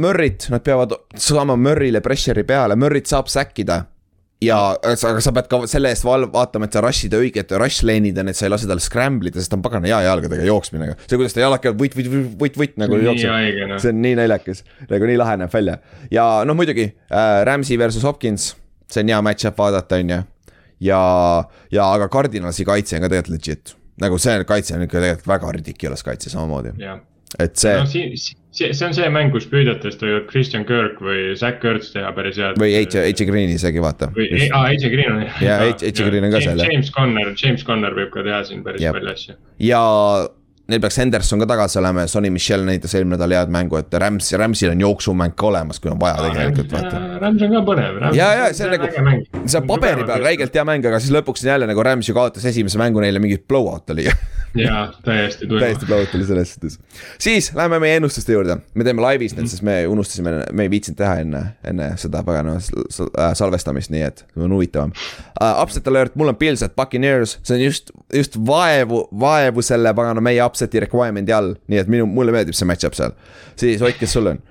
Murry't, nad peavad saama Murry'le pressure'i peale, Murry't saab säkkida. ja, aga sa pead ka selle eest val- vaatama, et sa rush'id õiget rush lane'id on, et sa ei lase tal scramble ida, sest ta on pagana hea jalgadega jooksmine. see, kuidas ta jalad käivad võit, võit, võit, võit, võit nagu nii jookseb. noh. see on nii naljakas, nagu nii lahe näeb välja ja noh, muidugi äh, Ramsey versus Hopkins, see on hea match-up vaadata, on ju. ja, ja aga Cardinalsi kaitse on ka tegelikult legit, nagu see kaitse on ikka tegelikult väga ridiculous kaitse samamoodi, jah, et see no see, see on see mäng, kus püüdjatest võivad Christian Kirk või Zack Ertz teha päris head. või H, H Green isegi vaata. või, aa, AJ Green on. Jaa, H- H. Green on ka seal. James Conner, James Conner võib ka teha siin päris palju asju. ja neil peaks Henderson ka tagasi olema ja Sonny Michel näitas eelmine nädal head mängu, et Rams, Ramsil on jooksumäng ka olemas, kui on vaja tegelikult vaata. Rams on ka põnev. Ja, ja see on nagu- see on paberi peal. räigelt hea mäng, aga siis lõpuks on jälle nagu Rams ju kaotas esimese mängu neile mingi blowout oli <laughs> jaa, täiesti tuima täiesti. blowout oli selles suhtes. siis läheme meie ennustuste juurde, me teeme laivis need, sest me unustasime, me ei viitsinud teha enne, enne seda pagana sal- sal- äh, salvestamist, nii et on huvitavam uh,. Upset alert, mul on Pils at Buccaneers, see on just, just vaevu, vaevu selle pagana meie upset'i requirement'i all, nii et minu, mulle meeldib see match-up seal. siis Ott, kes sul on?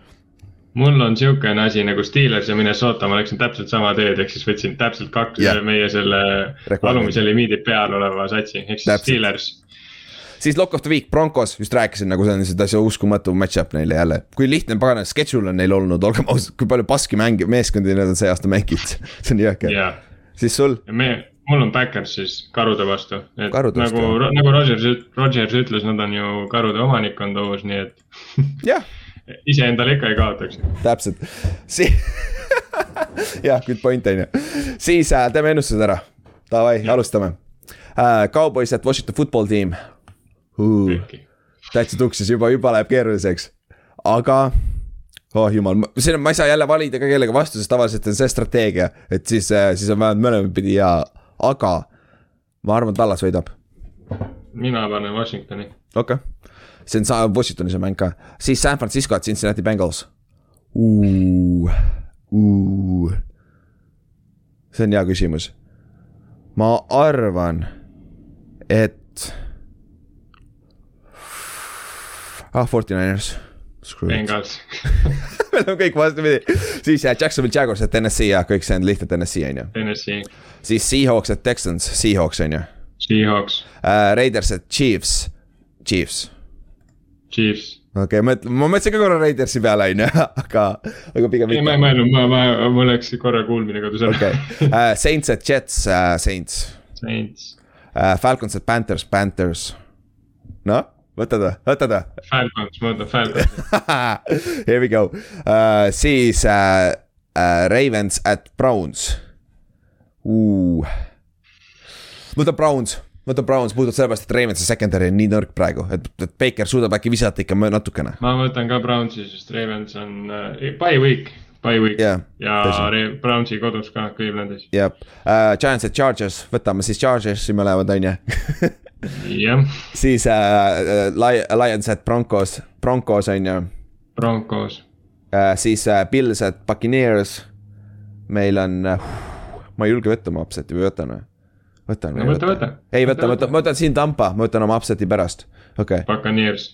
mul on siukene asi nagu Steelers ja Minnesota, ma läksin täpselt sama teed, ehk siis võtsin täpselt kaks yeah. meie selle alumise limiidi peal oleva satsi, ehk siis Täpselt. Steelers. siis Lock of the Week, Broncos, just rääkisin, nagu see on lihtsalt asja uskumatu match-up neile jälle. kui lihtne pagana schedule on neil olnud, olgem ausad, kui palju paski mänge, meeskondi nad on see aasta mänginud, <laughs> see on jõhker. jaa, siis sul, me, mul on Backers siis karude vastu, et Karude vastu, nagu, nagu Rodgers, Rodgers ütles, nad on ju karude omanikkond uus, nii et <laughs> jah iseendale ikka ei kaotaks. täpselt, si-. <laughs> jah, good point on ju, siis äh, teeme ennustused ära, davai, alustame äh,. Cowboys at Washington football team uh,. täitsa tuksis juba, juba läheb keeruliseks, aga oh jumal, siin on, ma ei saa jälle valida ka kellega vastu, sest tavaliselt on see strateegia, et siis, siis on vähemalt mõlemat pidi ja, aga ma arvan, Tallas võidab, mina panen Washingtoni. okei okay.. see on sa- Washingtonis on mäng ka, siis San Francisco at Cincinnati Bengals see on hea küsimus. ma arvan, et. ah, Forty Niners. Bengals. me oleme kõik vastupidi, siis jah, Jacksonville Jaguars, et NSC jah, kõik see on lihtsalt NSC on ju, Tennessee, siis Seahawks, et Texans, Seahawks on ju. Seahawks, uh,. Raiders, et Chiefs, Chiefs, Chiefs. okei okay,, mõtle, ma mõtlesin ka korra Raidersi peale on ju, <laughs> aga, aga pigem ei, ma ei mõelnud, ma, ma, mul läks korra kuulmine kadus ära. Okei, <laughs> Saints, et Jets uh,, Saints. Saints, uh,, Falcons, et Panthers, Panthers. noh, võtad või, võtad või? Falcons, ma võtan Falcons, Here we go uh,, siis uh, uh, Ravens at Browns uh.. võta Browns, võta Browns, puhtalt sellepärast, et Ravensi secondary on nii nõrk praegu, et, et Baker suudab äkki visata ikka natukene. ma võtan ka Brownsi, sest Ravens on uh, bye week, bye week. Jah, ja Brownsi kodus ka Clevelandis, jah uh,, Giants at Chargers, võtame siis Chargersi mõlemad, on ju. <laughs> jah, siis uh, Li- Lions at Broncos, Broncos on ju. Broncos, uh,, siis uh, Bills at Buccaneers. meil on uh,, ma ei julge võtta oma upset'i või võtan või? võtan no võta, võta. ei võta, võta, ma võtan siin Tampa, ma võtan oma upset'i pärast, okei. Okay. Buccaneers,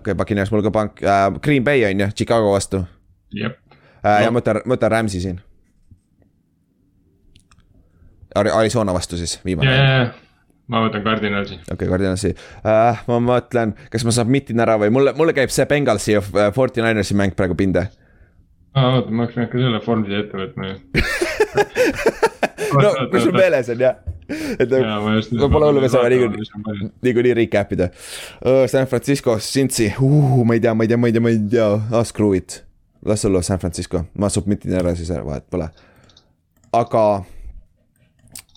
okei Buccaneers mul ka pank uh,, Green Bay on ju, Chicago vastu. Uh,. Ja No. ma võtan, ma võtan Rams'i siin. Arizona vastu siis, ja, viimane ja, ja, ma võtan Cardinalsi, okei okay,, Cardinalsi uh,, ma mõtlen, kas ma saan mitin ära või mulle, mulle käib see Bengalsi ja uh, Forty Ninersi mäng praegu pinde. aa oota, ma oleks pidanud ka selle formsi ette võtma ju. <laughs> no, kui sul meeles on jah, et pole hullu, me saame niikuinii, niikuinii recap ida uh,. San Francisco, Cincy uh,, ma ei tea, ma ei tea, ma ei tea, ma ei tea ah,, screw it. Las olla San Francisco, ma submitin ära siis ära, vahet pole. aga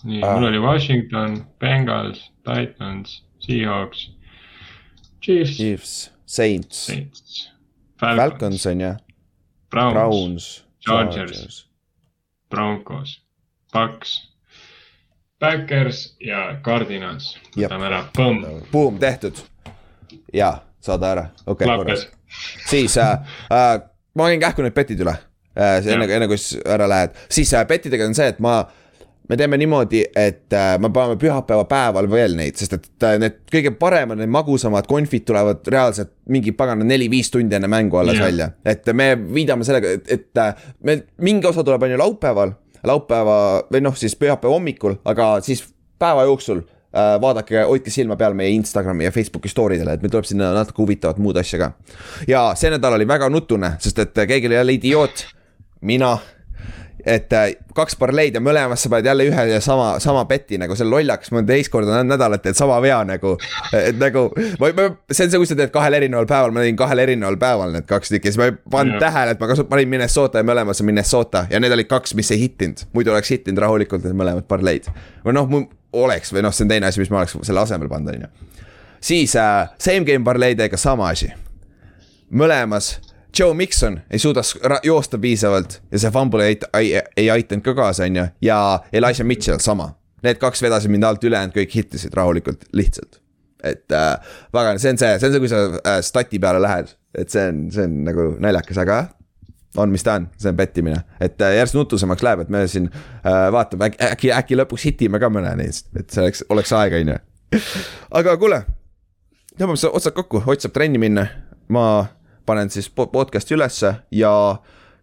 nii, Ah. mul oli Washington, Bengals, Titans, Seahawks, Chiefs, Chiefs, Saints, Saints, Falcons Falcons, on ju, Browns, Browns, Chargers. Broncos, Bucks, Backers ja Cardinals, võtame ära, põmm, Boom, tehtud. ja, saada ära, okei okay,, korras. siis äh, äh, ma käin kähku need petid üle äh, enne, enne kui sa ära lähed, siis äh, petidega on see, et ma me teeme niimoodi, et äh, me paneme pühapäeva päeval veel neid, sest et need kõige paremad, need magusamad konfid tulevad reaalselt mingi pagana neli-viis tundi enne mängu alles yeah. välja. et me viidame sellega, et, et me, mingi osa tuleb on ju laupäeval, laupäeva või noh, siis pühapäeva hommikul, aga siis päeva jooksul vaadake, hoidke silma peal meie Instagrami ja Facebooki story dele, et meil tuleb sinna natuke huvitavat muud asja ka. ja see nädal oli väga nutune, sest et keegi oli jälle idioot, mina et äh, kaks parleid ja mõlemas sa paned jälle ühe ja sama, sama beti nagu see lollakas, ma teist korda nädalat teen sama vea nagu. et nagu, ma, ma, see on see, kui sa teed kahel erineval päeval, ma tegin kahel erineval päeval need kaks tükki, siis ma ei pannud yeah. tähele, et ma kasut-, panin Minnesota ja mõlemas on Minnesota ja need olid kaks, mis ei hittinud. muidu oleks hittinud rahulikult need mõlemad parleid. või noh, oleks või noh, see on teine asi, mis ma oleks selle asemel pannud, on ju. siis äh, same game parleidega sama asi. mõlemas Joe Mikson ei suuda joosta piisavalt ja see fumble ei, ei, ei aidanud ka kaasa, on ju, ja Elijah Mitchell sama. Need kaks vedasid mind alt, ülejäänud kõik hittisid rahulikult, lihtsalt. et äh, väga, see on see, see on see, kui sa äh, stati peale lähed, et see on, see on nagu naljakas, aga on, mis ta on, see on pettimine, et äh, järjest nutusemaks läheb, et me siin äh, vaatame, äkki, äkki, äkki lõpuks hitime ka mõne neist, et see oleks, oleks aega, on ju. <laughs> aga kuule, tõmbame otsad kokku, Ott saab trenni minna, ma panen siis podcast'i ülesse ja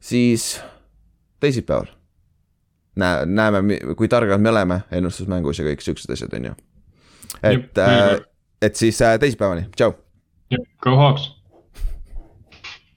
siis teisipäeval. Näe, näeme, kui targad me oleme ennustusmängus ja kõik siuksed asjad, on ju. et, äh, et siis äh, teisipäevani, tšau. Go Hawks